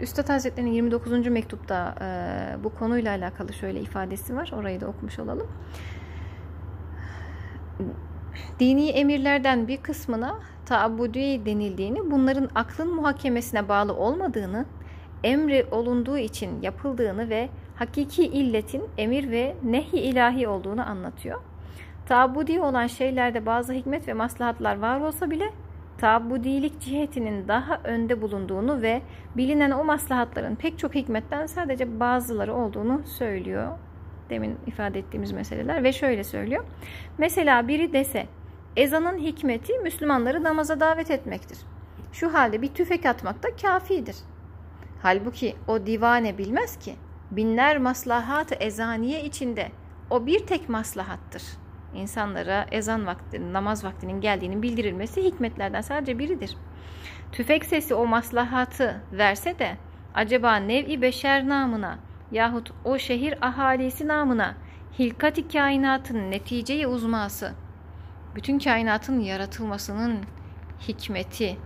Üstad Hazretleri'nin 29. mektupta e, bu konuyla alakalı şöyle ifadesi var. Orayı da okumuş olalım. Dini emirlerden bir kısmına taabbudi denildiğini, bunların aklın muhakemesine bağlı olmadığını, emri olunduğu için yapıldığını ve hakiki illetin emir ve nehi ilahi olduğunu anlatıyor. Tabudi olan şeylerde bazı hikmet ve maslahatlar var olsa bile tabudilik cihetinin daha önde bulunduğunu ve bilinen o maslahatların pek çok hikmetten sadece bazıları olduğunu söylüyor. Demin ifade ettiğimiz meseleler ve şöyle söylüyor. Mesela biri dese ezanın hikmeti Müslümanları namaza davet etmektir. Şu halde bir tüfek atmak da kafidir. Halbuki o divane bilmez ki binler maslahat-ı ezaniye içinde o bir tek maslahattır. İnsanlara ezan vakti, namaz vaktinin geldiğini bildirilmesi hikmetlerden sadece biridir. Tüfek sesi o maslahatı verse de acaba nev-i beşer namına yahut o şehir ahalisi namına hilkat-i kainatın neticeyi uzması, bütün kainatın yaratılmasının hikmeti,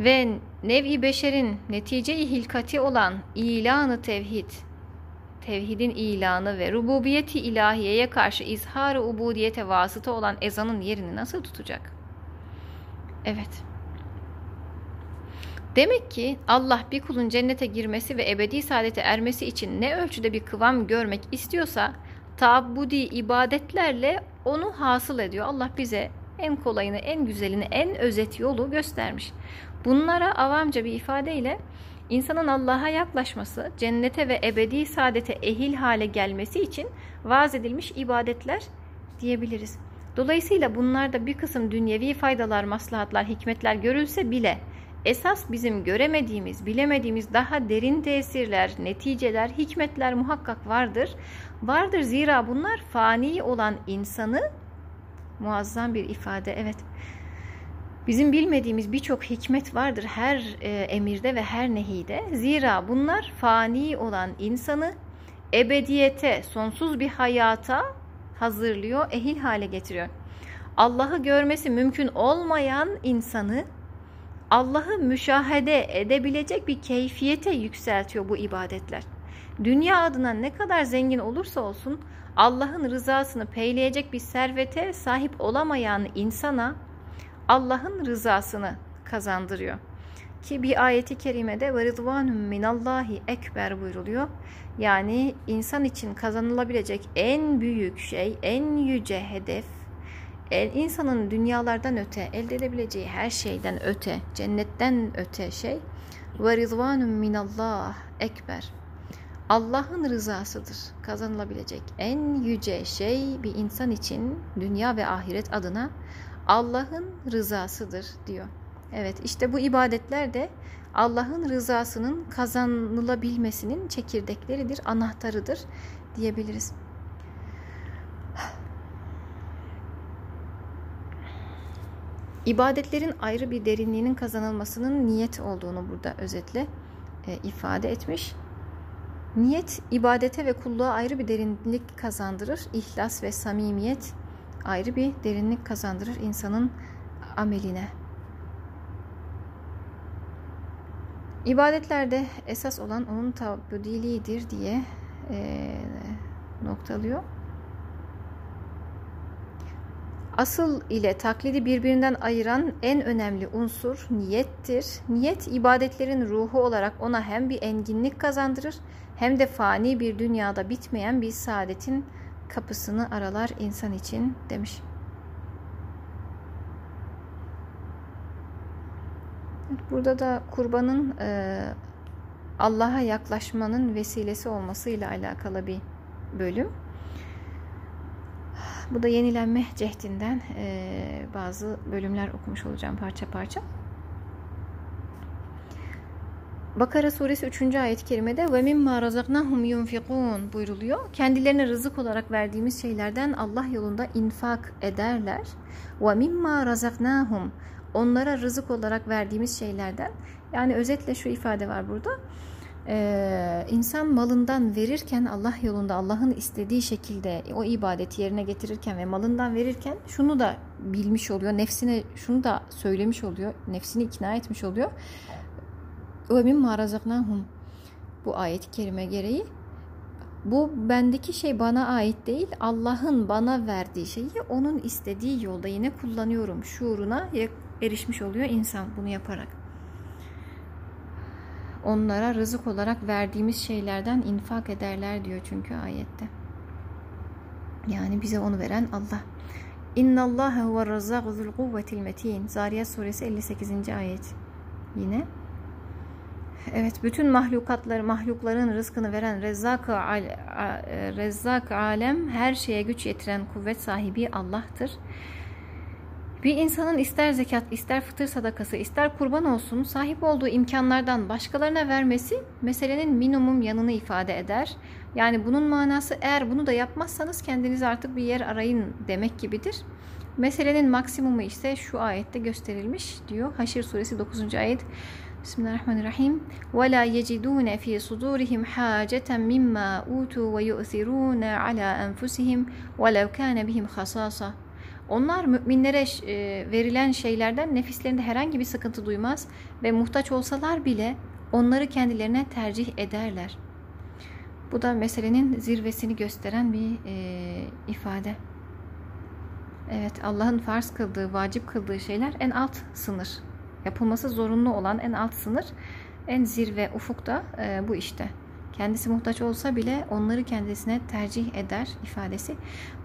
ve nevi beşerin netice-i hilkati olan ilanı tevhid, tevhidin ilanı ve rububiyeti ilahiyeye karşı izhar-ı ubudiyete vasıta olan ezanın yerini nasıl tutacak? Evet. Demek ki Allah bir kulun cennete girmesi ve ebedi saadete ermesi için ne ölçüde bir kıvam görmek istiyorsa tabbudi ibadetlerle onu hasıl ediyor. Allah bize en kolayını, en güzelini, en özet yolu göstermiş. Bunlara avamca bir ifadeyle insanın Allah'a yaklaşması, cennete ve ebedi saadete ehil hale gelmesi için vaaz edilmiş ibadetler diyebiliriz. Dolayısıyla bunlarda bir kısım dünyevi faydalar, maslahatlar, hikmetler görülse bile esas bizim göremediğimiz, bilemediğimiz daha derin tesirler, neticeler, hikmetler muhakkak vardır. Vardır zira bunlar fani olan insanı muazzam bir ifade. Evet. Bizim bilmediğimiz birçok hikmet vardır her e, emirde ve her nehide. Zira bunlar fani olan insanı ebediyete, sonsuz bir hayata hazırlıyor, ehil hale getiriyor. Allah'ı görmesi mümkün olmayan insanı Allah'ı müşahede edebilecek bir keyfiyete yükseltiyor bu ibadetler. Dünya adına ne kadar zengin olursa olsun Allah'ın rızasını peyleyecek bir servete sahip olamayan insana Allah'ın rızasını kazandırıyor. Ki bir ayeti kerimede ve rıdvanun minallahi ekber buyruluyor. Yani insan için kazanılabilecek en büyük şey, en yüce hedef, en insanın dünyalardan öte, elde edebileceği her şeyden öte, cennetten öte şey ve rıdvanun minallah ekber. Allah'ın rızasıdır. Kazanılabilecek en yüce şey bir insan için dünya ve ahiret adına Allah'ın rızasıdır diyor. Evet işte bu ibadetler de Allah'ın rızasının kazanılabilmesinin çekirdekleridir, anahtarıdır diyebiliriz. İbadetlerin ayrı bir derinliğinin kazanılmasının niyet olduğunu burada özetle e, ifade etmiş. Niyet ibadete ve kulluğa ayrı bir derinlik kazandırır. İhlas ve samimiyet ayrı bir derinlik kazandırır insanın ameline. İbadetlerde esas olan onun tabdiliğidir diye e, noktalıyor. Asıl ile taklidi birbirinden ayıran en önemli unsur niyettir. Niyet ibadetlerin ruhu olarak ona hem bir enginlik kazandırır hem de fani bir dünyada bitmeyen bir saadetin kapısını aralar insan için demiş. Burada da kurbanın e, Allah'a yaklaşmanın vesilesi olmasıyla alakalı bir bölüm. Bu da yenilenme cehdinden e, bazı bölümler okumuş olacağım parça parça. Bakara suresi 3. ayet-i kerimede ve mimma razaknahum yunfikun buyruluyor. Kendilerine rızık olarak verdiğimiz şeylerden Allah yolunda infak ederler. Ve mimma razaknahum onlara rızık olarak verdiğimiz şeylerden yani özetle şu ifade var burada. Ee, insan malından verirken Allah yolunda Allah'ın istediği şekilde o ibadeti yerine getirirken ve malından verirken şunu da bilmiş oluyor. Nefsine şunu da söylemiş oluyor. Nefsini ikna etmiş oluyor. Ve mimma razaknahum bu ayet-i kerime gereği bu bendeki şey bana ait değil Allah'ın bana verdiği şeyi onun istediği yolda yine kullanıyorum şuuruna erişmiş oluyor insan bunu yaparak. Onlara rızık olarak verdiğimiz şeylerden infak ederler diyor çünkü ayette. Yani bize onu veren Allah. İnna Allah huve razzaqu zul kuvvetil metin. Zariyat suresi 58. ayet. Yine Evet, bütün mahlukatları, mahlukların rızkını veren Rezzak, al, Rezzak alem her şeye güç yetiren kuvvet sahibi Allah'tır. Bir insanın ister zekat, ister fıtır sadakası, ister kurban olsun sahip olduğu imkanlardan başkalarına vermesi meselenin minimum yanını ifade eder. Yani bunun manası eğer bunu da yapmazsanız kendinize artık bir yer arayın demek gibidir. Meselenin maksimumu ise şu ayette gösterilmiş diyor. Haşir suresi 9. ayet. Bismillahirrahmanirrahim. Ve la yecidune fi sudurihim haceten mimma utu ve yu'thiruna ala enfusihim ve lev kana bihim hasasa. Onlar müminlere e, verilen şeylerden nefislerinde herhangi bir sıkıntı duymaz ve muhtaç olsalar bile onları kendilerine tercih ederler. Bu da meselenin zirvesini gösteren bir e, ifade. Evet Allah'ın farz kıldığı, vacip kıldığı şeyler en alt sınır. Yapılması zorunlu olan en alt sınır, en zirve ufukta e, bu işte kendisi muhtaç olsa bile onları kendisine tercih eder ifadesi.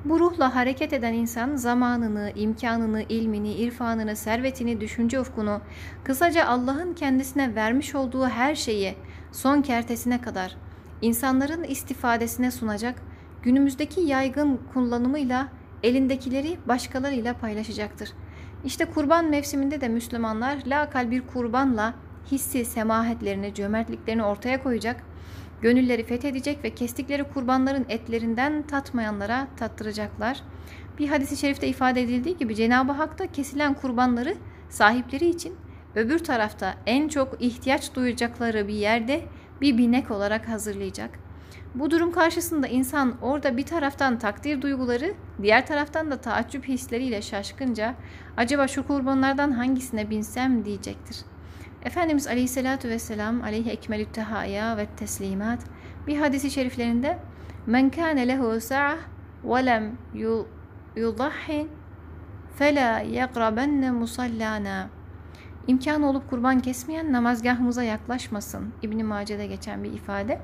Bu ruhla hareket eden insan zamanını, imkanını, ilmini, irfanını, servetini, düşünce ufkunu, kısaca Allah'ın kendisine vermiş olduğu her şeyi son kertesine kadar insanların istifadesine sunacak, günümüzdeki yaygın kullanımıyla elindekileri başkalarıyla paylaşacaktır. İşte kurban mevsiminde de Müslümanlar lakal bir kurbanla hissi semahetlerini, cömertliklerini ortaya koyacak, gönülleri fethedecek ve kestikleri kurbanların etlerinden tatmayanlara tattıracaklar. Bir hadisi şerifte ifade edildiği gibi Cenab-ı Hak da kesilen kurbanları sahipleri için öbür tarafta en çok ihtiyaç duyacakları bir yerde bir binek olarak hazırlayacak. Bu durum karşısında insan orada bir taraftan takdir duyguları, diğer taraftan da taaccüp hisleriyle şaşkınca acaba şu kurbanlardan hangisine binsem diyecektir. Efendimiz Aleyhisselatü Vesselam aleyhi ekmelü tehaya ve teslimat bir hadisi şeriflerinde men kâne lehu sa'ah ve lem yudahhi fela yakrabenne musallana İmkanı olup kurban kesmeyen namazgahımıza yaklaşmasın. İbn-i Mace'de geçen bir ifade.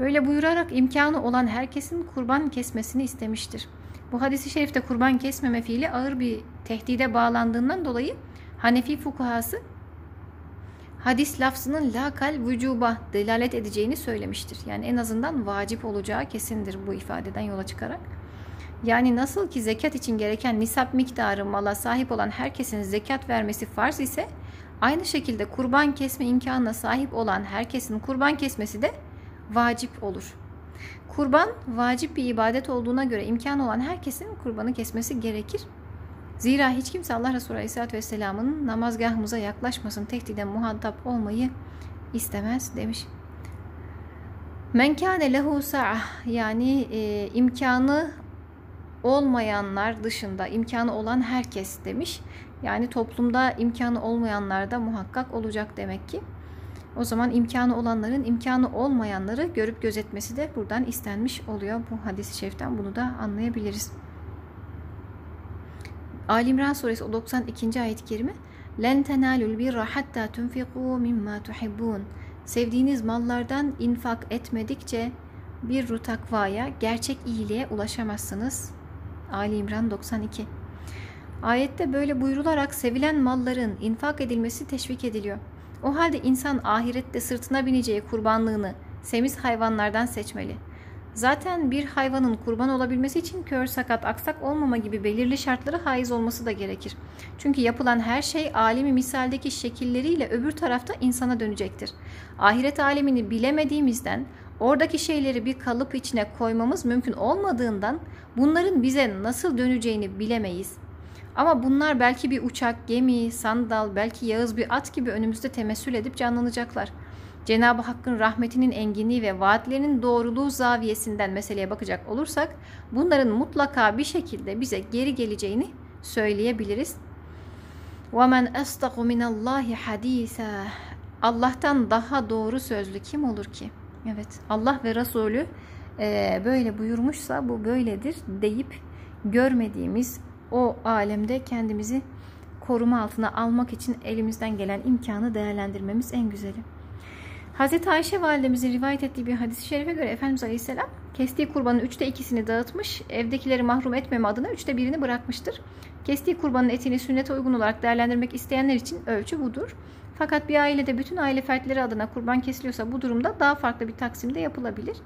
Böyle buyurarak imkanı olan herkesin kurban kesmesini istemiştir. Bu hadisi şerifte kurban kesmeme fiili ağır bir tehdide bağlandığından dolayı Hanefi fukahası hadis lafzının lakal vücuba delalet edeceğini söylemiştir. Yani en azından vacip olacağı kesindir bu ifadeden yola çıkarak. Yani nasıl ki zekat için gereken nisap miktarı mala sahip olan herkesin zekat vermesi farz ise aynı şekilde kurban kesme imkanına sahip olan herkesin kurban kesmesi de vacip olur. Kurban vacip bir ibadet olduğuna göre imkan olan herkesin kurbanı kesmesi gerekir. Zira hiç kimse Allah Resulü Aleyhisselatü Vesselam'ın namazgahımıza yaklaşmasın, tehdide muhatap olmayı istemez demiş. Men kâne lehu sa'ah yani e, imkanı olmayanlar dışında imkanı olan herkes demiş. Yani toplumda imkanı olmayanlar da muhakkak olacak demek ki. O zaman imkanı olanların imkanı olmayanları görüp gözetmesi de buradan istenmiş oluyor. Bu hadis-i şeriften bunu da anlayabiliriz. Ali İmran suresi 92. ayet-i kerime Len tenalul birra hatta tunfiqu mimma tuhibbun. Sevdiğiniz mallardan infak etmedikçe bir takvaya, gerçek iyiliğe ulaşamazsınız. Ali İmran 92. Ayette böyle buyrularak sevilen malların infak edilmesi teşvik ediliyor. O halde insan ahirette sırtına bineceği kurbanlığını semiz hayvanlardan seçmeli. Zaten bir hayvanın kurban olabilmesi için kör, sakat, aksak olmama gibi belirli şartlara haiz olması da gerekir. Çünkü yapılan her şey alemi misaldeki şekilleriyle öbür tarafta insana dönecektir. Ahiret alemini bilemediğimizden oradaki şeyleri bir kalıp içine koymamız mümkün olmadığından bunların bize nasıl döneceğini bilemeyiz. Ama bunlar belki bir uçak, gemi, sandal, belki yağız bir at gibi önümüzde temessül edip canlanacaklar. Cenab-ı Hakk'ın rahmetinin enginliği ve vaatlerinin doğruluğu zaviyesinden meseleye bakacak olursak bunların mutlaka bir şekilde bize geri geleceğini söyleyebiliriz. وَمَنْ أَصْدَقُ مِنَ اللّٰهِ حَد۪يثًا Allah'tan daha doğru sözlü kim olur ki? Evet Allah ve Resulü e, böyle buyurmuşsa bu böyledir deyip görmediğimiz o alemde kendimizi koruma altına almak için elimizden gelen imkanı değerlendirmemiz en güzeli. Hz. Ayşe validemizin rivayet ettiği bir hadis-i şerife göre Efendimiz Aleyhisselam kestiği kurbanın üçte ikisini dağıtmış, evdekileri mahrum etmeme adına üçte birini bırakmıştır. Kestiği kurbanın etini sünnete uygun olarak değerlendirmek isteyenler için ölçü budur. Fakat bir ailede bütün aile fertleri adına kurban kesiliyorsa bu durumda daha farklı bir taksimde yapılabilir.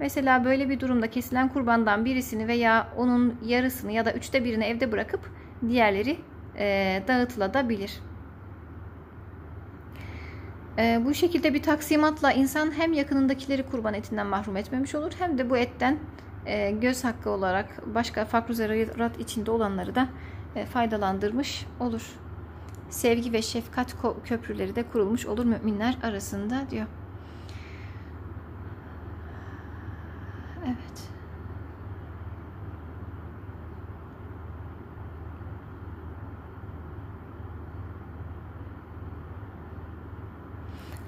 Mesela böyle bir durumda kesilen kurbandan birisini veya onun yarısını ya da üçte birini evde bırakıp diğerleri e, dağıtılabilir. E, bu şekilde bir taksimatla insan hem yakınındakileri kurban etinden mahrum etmemiş olur hem de bu etten e, göz hakkı olarak başka farklı zarurat içinde olanları da e, faydalandırmış olur. Sevgi ve şefkat köprüleri de kurulmuş olur müminler arasında diyor. Evet.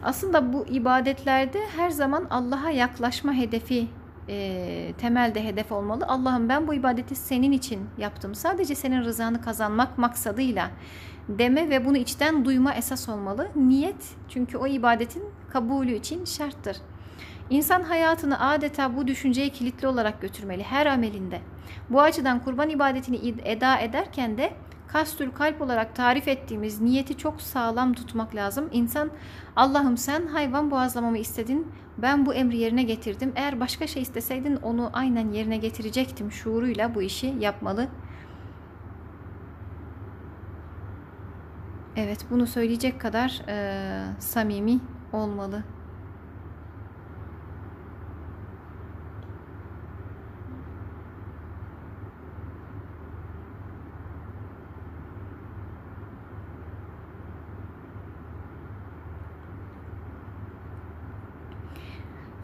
Aslında bu ibadetlerde her zaman Allah'a yaklaşma hedefi e, temelde hedef olmalı. Allah'ım ben bu ibadeti senin için yaptım. Sadece senin rızanı kazanmak maksadıyla deme ve bunu içten duyma esas olmalı. Niyet çünkü o ibadetin kabulü için şarttır. İnsan hayatını adeta bu düşünceye kilitli olarak götürmeli her amelinde. Bu açıdan kurban ibadetini eda ederken de kastül kalp olarak tarif ettiğimiz niyeti çok sağlam tutmak lazım. İnsan Allah'ım sen hayvan boğazlamamı istedin ben bu emri yerine getirdim. Eğer başka şey isteseydin onu aynen yerine getirecektim şuuruyla bu işi yapmalı. Evet bunu söyleyecek kadar e, samimi olmalı.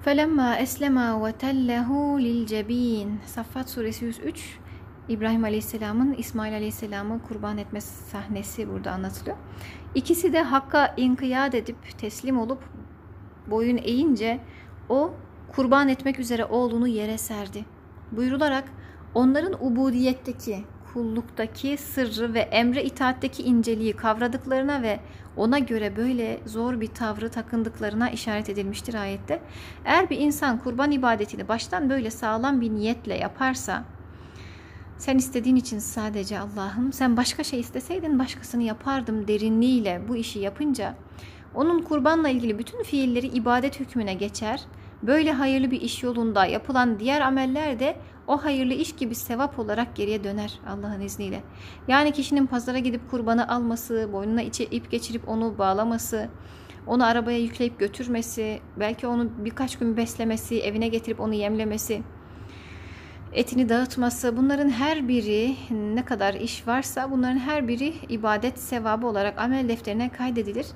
Felemma eslema ve tellehu lil cebin. Saffat suresi 103. İbrahim Aleyhisselam'ın İsmail Aleyhisselam'ı kurban etme sahnesi burada anlatılıyor. İkisi de Hakk'a inkiyat edip teslim olup boyun eğince o kurban etmek üzere oğlunu yere serdi. Buyurularak onların ubudiyetteki, kulluktaki sırrı ve emre itaatteki inceliği kavradıklarına ve ona göre böyle zor bir tavrı takındıklarına işaret edilmiştir ayette. Eğer bir insan kurban ibadetini baştan böyle sağlam bir niyetle yaparsa sen istediğin için sadece Allah'ım sen başka şey isteseydin başkasını yapardım derinliğiyle bu işi yapınca onun kurbanla ilgili bütün fiilleri ibadet hükmüne geçer. Böyle hayırlı bir iş yolunda yapılan diğer ameller de o hayırlı iş gibi sevap olarak geriye döner Allah'ın izniyle. Yani kişinin pazara gidip kurbanı alması, boynuna içe ip geçirip onu bağlaması, onu arabaya yükleyip götürmesi, belki onu birkaç gün beslemesi, evine getirip onu yemlemesi, etini dağıtması bunların her biri ne kadar iş varsa bunların her biri ibadet sevabı olarak amel defterine kaydedilir.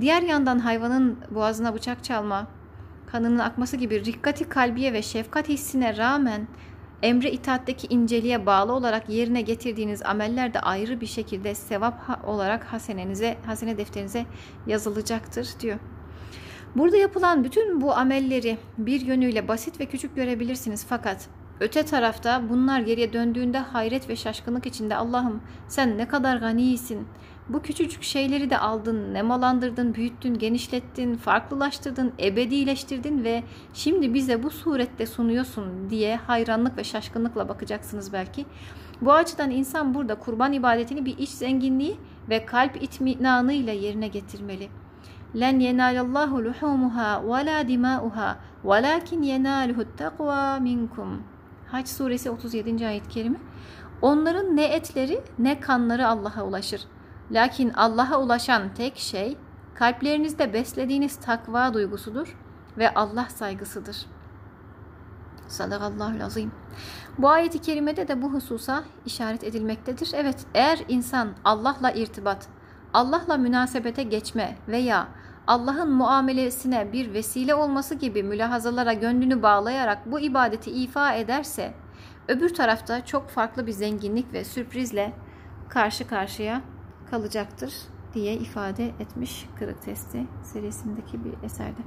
Diğer yandan hayvanın boğazına bıçak çalma, kanının akması gibi rikkati kalbiye ve şefkat hissine rağmen emre itaatteki inceliğe bağlı olarak yerine getirdiğiniz ameller de ayrı bir şekilde sevap olarak hasenenize, hasene defterinize yazılacaktır diyor. Burada yapılan bütün bu amelleri bir yönüyle basit ve küçük görebilirsiniz fakat öte tarafta bunlar geriye döndüğünde hayret ve şaşkınlık içinde Allah'ım sen ne kadar ganisin, bu küçücük şeyleri de aldın, nemalandırdın, büyüttün, genişlettin, farklılaştırdın, ebedileştirdin ve şimdi bize bu surette sunuyorsun diye hayranlık ve şaşkınlıkla bakacaksınız belki. Bu açıdan insan burada kurban ibadetini bir iç zenginliği ve kalp itminanı ile yerine getirmeli. Len yenalallahu luhumuha ve la dimauha velakin yenaluhu takva minkum. Haç suresi 37. ayet kerime. Onların ne etleri ne kanları Allah'a ulaşır. Lakin Allah'a ulaşan tek şey kalplerinizde beslediğiniz takva duygusudur ve Allah saygısıdır. Sadakallahul azim. Bu ayeti kerimede de bu hususa işaret edilmektedir. Evet eğer insan Allah'la irtibat, Allah'la münasebete geçme veya Allah'ın muamelesine bir vesile olması gibi mülahazalara gönlünü bağlayarak bu ibadeti ifa ederse öbür tarafta çok farklı bir zenginlik ve sürprizle karşı karşıya kalacaktır diye ifade etmiş Kırık Testi serisindeki bir eserde.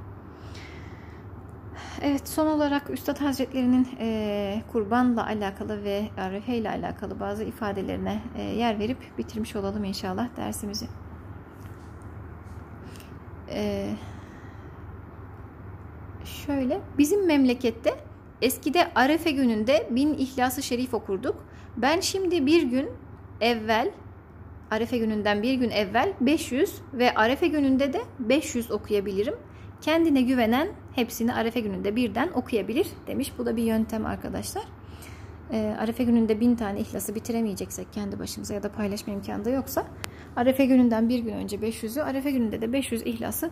Evet son olarak Üstad Hazretleri'nin e, kurbanla alakalı ve arefe ile alakalı bazı ifadelerine e, yer verip bitirmiş olalım inşallah dersimizi. E, şöyle bizim memlekette eskide arefe gününde bin ihlası şerif okurduk. Ben şimdi bir gün evvel Arefe gününden bir gün evvel 500 ve Arefe gününde de 500 okuyabilirim. Kendine güvenen hepsini Arefe gününde birden okuyabilir demiş. Bu da bir yöntem arkadaşlar. E, Arefe gününde bin tane ihlası bitiremeyeceksek kendi başımıza ya da paylaşma imkanı da yoksa Arefe gününden bir gün önce 500'ü, Arefe gününde de 500 ihlası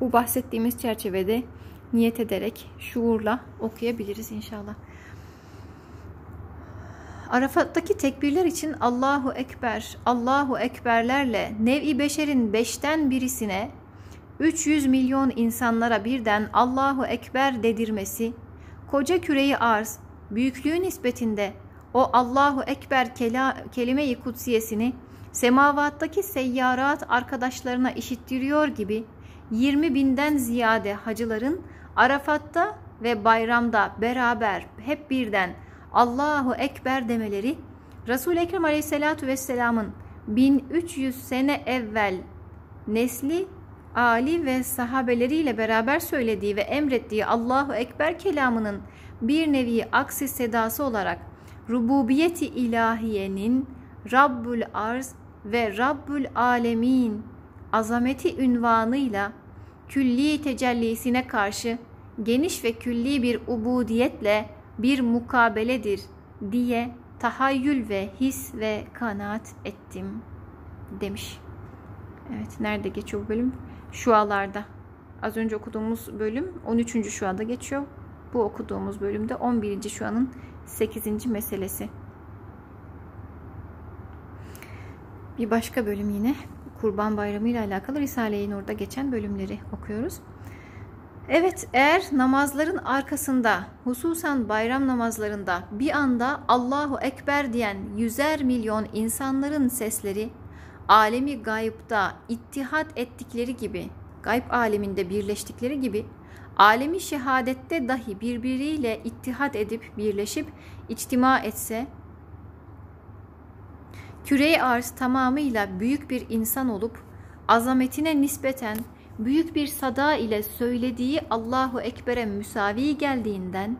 bu bahsettiğimiz çerçevede niyet ederek şuurla okuyabiliriz inşallah. Arafat'taki tekbirler için Allahu Ekber, Allahu Ekberlerle nevi beşerin beşten birisine 300 milyon insanlara birden Allahu Ekber dedirmesi, koca küreyi arz, büyüklüğü nispetinde o Allahu Ekber kela, kelime-i kutsiyesini semavattaki seyyarat arkadaşlarına işittiriyor gibi 20 binden ziyade hacıların Arafat'ta ve bayramda beraber hep birden Allahu Ekber demeleri Resul-i Ekrem Aleyhisselatü Vesselam'ın 1300 sene evvel nesli Ali ve sahabeleriyle beraber söylediği ve emrettiği Allahu Ekber kelamının bir nevi aksi sedası olarak rububiyeti ilahiyenin Rabbül Arz ve Rabbül Alemin azameti ünvanıyla külli tecellisine karşı geniş ve külli bir ubudiyetle bir mukabeledir diye tahayyül ve his ve kanaat ettim demiş. Evet nerede geçiyor bu bölüm? Şualarda. Az önce okuduğumuz bölüm 13. şuada geçiyor. Bu okuduğumuz bölümde 11. şuanın 8. meselesi. Bir başka bölüm yine Kurban Bayramı ile alakalı Risale-i Nur'da geçen bölümleri okuyoruz. Evet eğer namazların arkasında hususan bayram namazlarında bir anda Allahu Ekber diyen yüzer milyon insanların sesleri alemi gayipta ittihat ettikleri gibi gayb aleminde birleştikleri gibi alemi şehadette dahi birbiriyle ittihat edip birleşip içtima etse küre arz tamamıyla büyük bir insan olup azametine nispeten büyük bir sada ile söylediği Allahu Ekber'e müsavi geldiğinden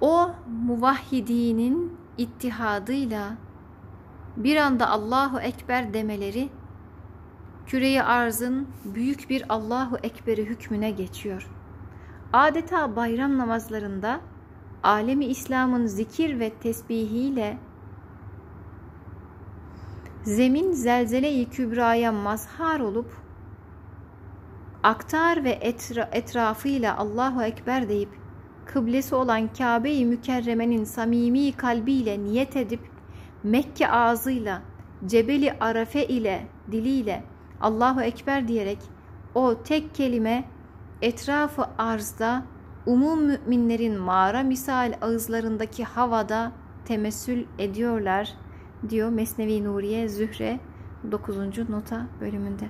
o muvahhidinin ittihadıyla bir anda Allahu Ekber demeleri küreyi arzın büyük bir Allahu Ekber'i hükmüne geçiyor. Adeta bayram namazlarında alemi İslam'ın zikir ve tesbihiyle zemin zelzele-i kübraya mazhar olup aktar ve etra etrafıyla Allahu Ekber deyip kıblesi olan Kabe-i Mükerreme'nin samimi kalbiyle niyet edip Mekke ağzıyla Cebeli Arafe ile diliyle Allahu Ekber diyerek o tek kelime etrafı arzda umum müminlerin mağara misal ağızlarındaki havada temessül ediyorlar diyor Mesnevi Nuriye Zühre 9. nota bölümünde.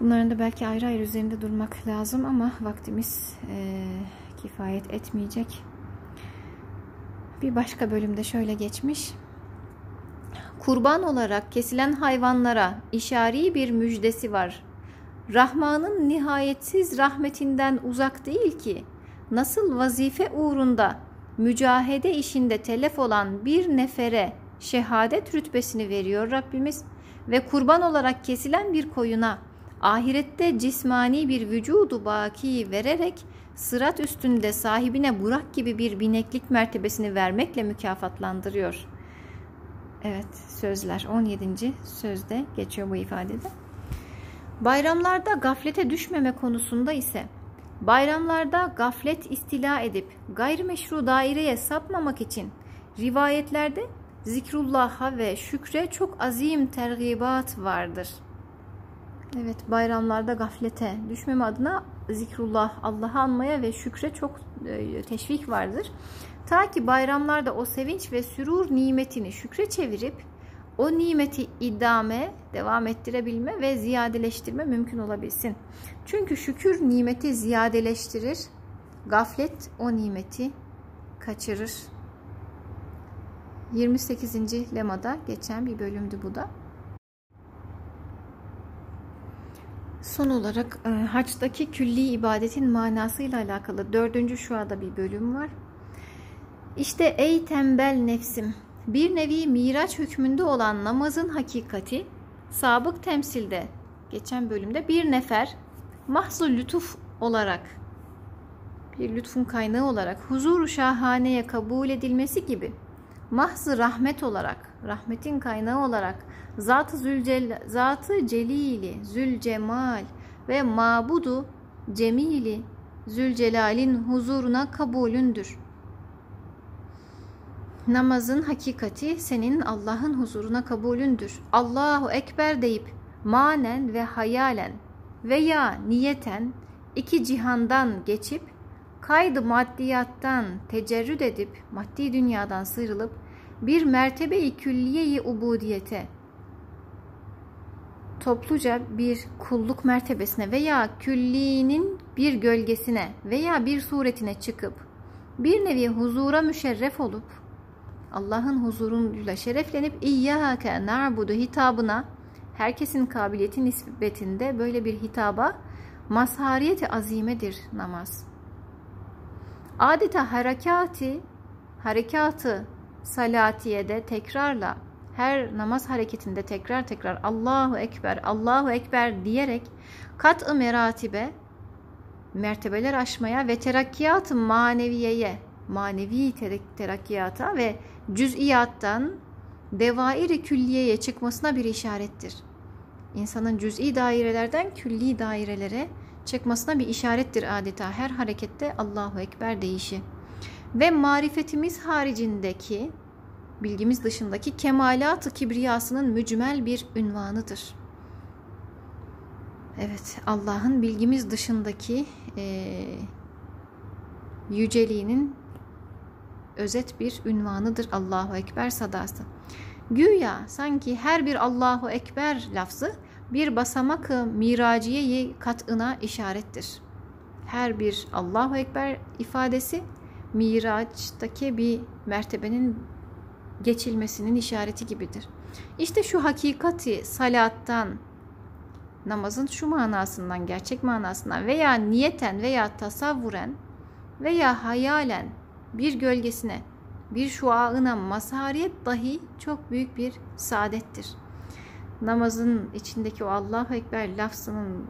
Bunların da belki ayrı ayrı üzerinde durmak lazım ama vaktimiz e, kifayet etmeyecek. Bir başka bölümde şöyle geçmiş. Kurban olarak kesilen hayvanlara işari bir müjdesi var. Rahman'ın nihayetsiz rahmetinden uzak değil ki nasıl vazife uğrunda mücahede işinde telef olan bir nefere şehadet rütbesini veriyor Rabbimiz ve kurban olarak kesilen bir koyuna ahirette cismani bir vücudu baki vererek sırat üstünde sahibine Burak gibi bir bineklik mertebesini vermekle mükafatlandırıyor. Evet sözler 17. sözde geçiyor bu ifadede. Bayramlarda gaflete düşmeme konusunda ise bayramlarda gaflet istila edip gayrimeşru daireye sapmamak için rivayetlerde zikrullah'a ve şükre çok azim tergibat vardır. Evet bayramlarda gaflete düşmeme adına zikrullah, Allah'ı anmaya ve şükre çok e, teşvik vardır. Ta ki bayramlarda o sevinç ve sürur nimetini şükre çevirip o nimeti idame, devam ettirebilme ve ziyadeleştirme mümkün olabilsin. Çünkü şükür nimeti ziyadeleştirir, gaflet o nimeti kaçırır. 28. lemada geçen bir bölümdü bu da. Son olarak e, haçtaki külli ibadetin manasıyla alakalı dördüncü şuada bir bölüm var. İşte ey tembel nefsim bir nevi miraç hükmünde olan namazın hakikati sabık temsilde geçen bölümde bir nefer mahzu lütuf olarak bir lütfun kaynağı olarak huzuru şahaneye kabul edilmesi gibi mahzı rahmet olarak rahmetin kaynağı olarak zat-ı zülcel, zatı celili zülcemal ve mabudu cemili zülcelalin huzuruna kabulündür namazın hakikati senin Allah'ın huzuruna kabulündür. Allahu Ekber deyip manen ve hayalen veya niyeten iki cihandan geçip kaydı maddiyattan tecerrüd edip maddi dünyadan sıyrılıp bir mertebe-i külliye-i ubudiyete topluca bir kulluk mertebesine veya küllinin bir gölgesine veya bir suretine çıkıp bir nevi huzura müşerref olup Allah'ın huzuruyla şereflenip İyyâke na'budu hitabına herkesin kabiliyeti nispetinde böyle bir hitaba mazhariyeti azimedir namaz. Adeta harekati, harekatı salatiyede tekrarla her namaz hareketinde tekrar tekrar Allahu Ekber, Allahu Ekber diyerek kat-ı meratibe mertebeler aşmaya ve terakkiyat-ı maneviyeye manevi terakkiyata ve cüz'iyattan devairi külliyeye çıkmasına bir işarettir. İnsanın cüz'i dairelerden külli dairelere çıkmasına bir işarettir adeta her harekette Allahu Ekber deyişi. Ve marifetimiz haricindeki, bilgimiz dışındaki kemalat-ı kibriyasının mücmel bir ünvanıdır. Evet, Allah'ın bilgimiz dışındaki e, yüceliğinin özet bir ünvanıdır Allahu Ekber sadası. Güya sanki her bir Allahu Ekber lafzı bir basamak-ı miraciyeyi katına işarettir. Her bir Allahu Ekber ifadesi miraçtaki bir mertebenin geçilmesinin işareti gibidir. İşte şu hakikati salattan, namazın şu manasından, gerçek manasından veya niyeten veya tasavvuren veya hayalen bir gölgesine, bir şuağına mazhariyet dahi çok büyük bir saadettir. Namazın içindeki o Allahu Ekber lafzının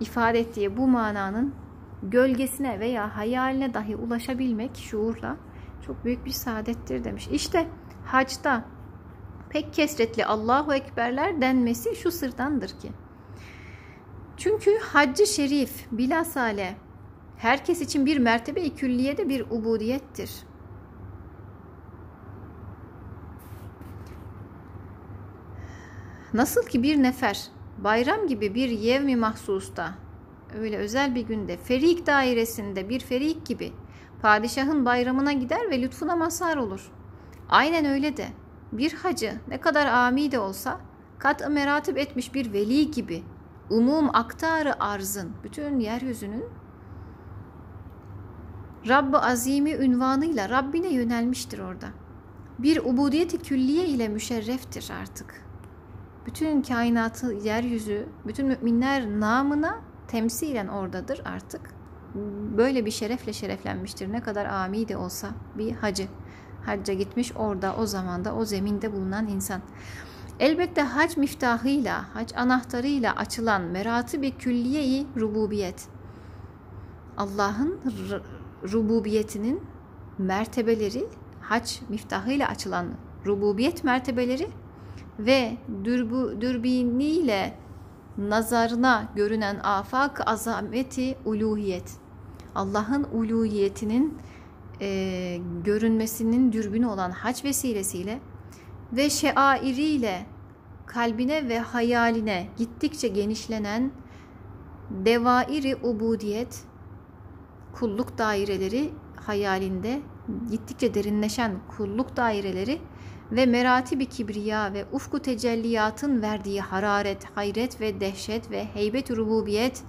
ifade ettiği bu mananın gölgesine veya hayaline dahi ulaşabilmek şuurla çok büyük bir saadettir demiş. İşte hacda pek kesretli Allahu Ekberler denmesi şu sırdandır ki. Çünkü haccı şerif bilasale herkes için bir mertebe-i külliyede bir ubudiyettir. Nasıl ki bir nefer bayram gibi bir yevmi mahsusta öyle özel bir günde ferik dairesinde bir ferik gibi padişahın bayramına gider ve lütfuna mazhar olur. Aynen öyle de bir hacı ne kadar ami de olsa kat meratip etmiş bir veli gibi umum aktarı arzın bütün yeryüzünün Rabb-ı Azimi ünvanıyla Rabbine yönelmiştir orada. Bir ubudiyeti külliye ile müşerreftir artık. Bütün kainatı, yeryüzü, bütün müminler namına temsilen oradadır artık. Böyle bir şerefle şereflenmiştir. Ne kadar ami de olsa bir hacı. Hacca gitmiş orada o zamanda o zeminde bulunan insan. Elbette hac miftahıyla, hac anahtarıyla açılan meratı bir külliyeyi rububiyet. Allah'ın rububiyetinin mertebeleri hac miftahıyla açılan rububiyet mertebeleri ve dürbu, dürbiniyle nazarına görünen afak azameti uluhiyet. Allah'ın uluhiyetinin e, görünmesinin dürbünü olan hac vesilesiyle ve şeairiyle kalbine ve hayaline gittikçe genişlenen devairi ubudiyet kulluk daireleri hayalinde gittikçe derinleşen kulluk daireleri ve meratibi kibriya ve ufku tecelliyatın verdiği hararet, hayret ve dehşet ve heybet rububiyet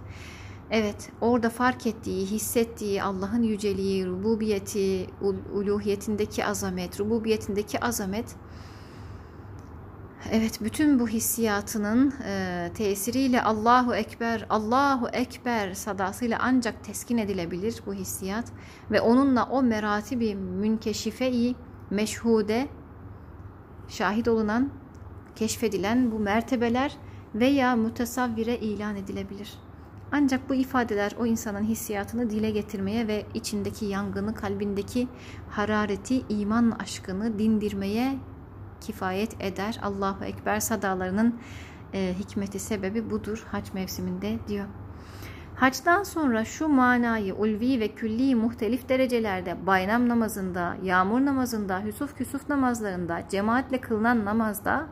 Evet, orada fark ettiği, hissettiği Allah'ın yüceliği, rububiyeti, uluhiyetindeki azamet, rububiyetindeki azamet Evet, bütün bu hissiyatının e, tesiriyle Allahu Ekber, Allahu Ekber sadasıyla ancak teskin edilebilir bu hissiyat ve onunla o meratibi münkeşife-i meşhude şahit olunan, keşfedilen bu mertebeler veya mutesavvire ilan edilebilir. Ancak bu ifadeler o insanın hissiyatını dile getirmeye ve içindeki yangını, kalbindeki harareti, iman aşkını dindirmeye kifayet eder. Allahu Ekber sadalarının e, hikmeti sebebi budur hac mevsiminde diyor. Hacdan sonra şu manayı ulvi ve külli muhtelif derecelerde bayram namazında, yağmur namazında, hüsuf küsuf namazlarında, cemaatle kılınan namazda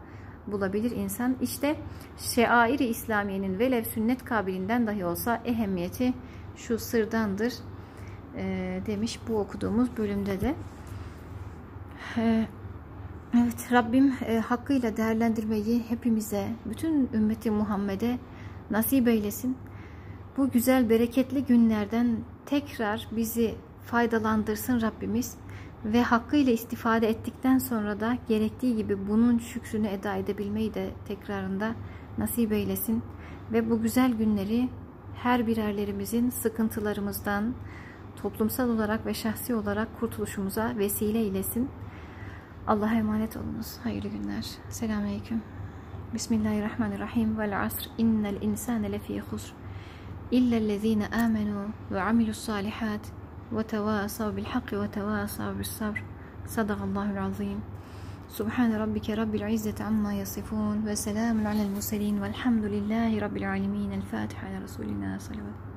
bulabilir insan. İşte şeairi İslamiye'nin velev sünnet kabilinden dahi olsa ehemmiyeti şu sırdandır e, demiş bu okuduğumuz bölümde de. E, evet Rabbim e, hakkıyla değerlendirmeyi hepimize, bütün ümmeti Muhammed'e nasip eylesin bu güzel bereketli günlerden tekrar bizi faydalandırsın Rabbimiz ve hakkıyla istifade ettikten sonra da gerektiği gibi bunun şükrünü eda edebilmeyi de tekrarında nasip eylesin ve bu güzel günleri her birerlerimizin sıkıntılarımızdan toplumsal olarak ve şahsi olarak kurtuluşumuza vesile eylesin. Allah'a emanet olunuz. Hayırlı günler. Selamünaleyküm. Bismillahirrahmanirrahim. Vel asr. İnnel insane lefî husr. إلا الذين آمنوا وعملوا الصالحات وتواصوا بالحق وتواصوا بالصبر. صدق الله العظيم. سبحان ربك رب العزة عما يصفون وسلام على المرسلين والحمد لله رب العالمين. الفاتحة على رسول الله صلوات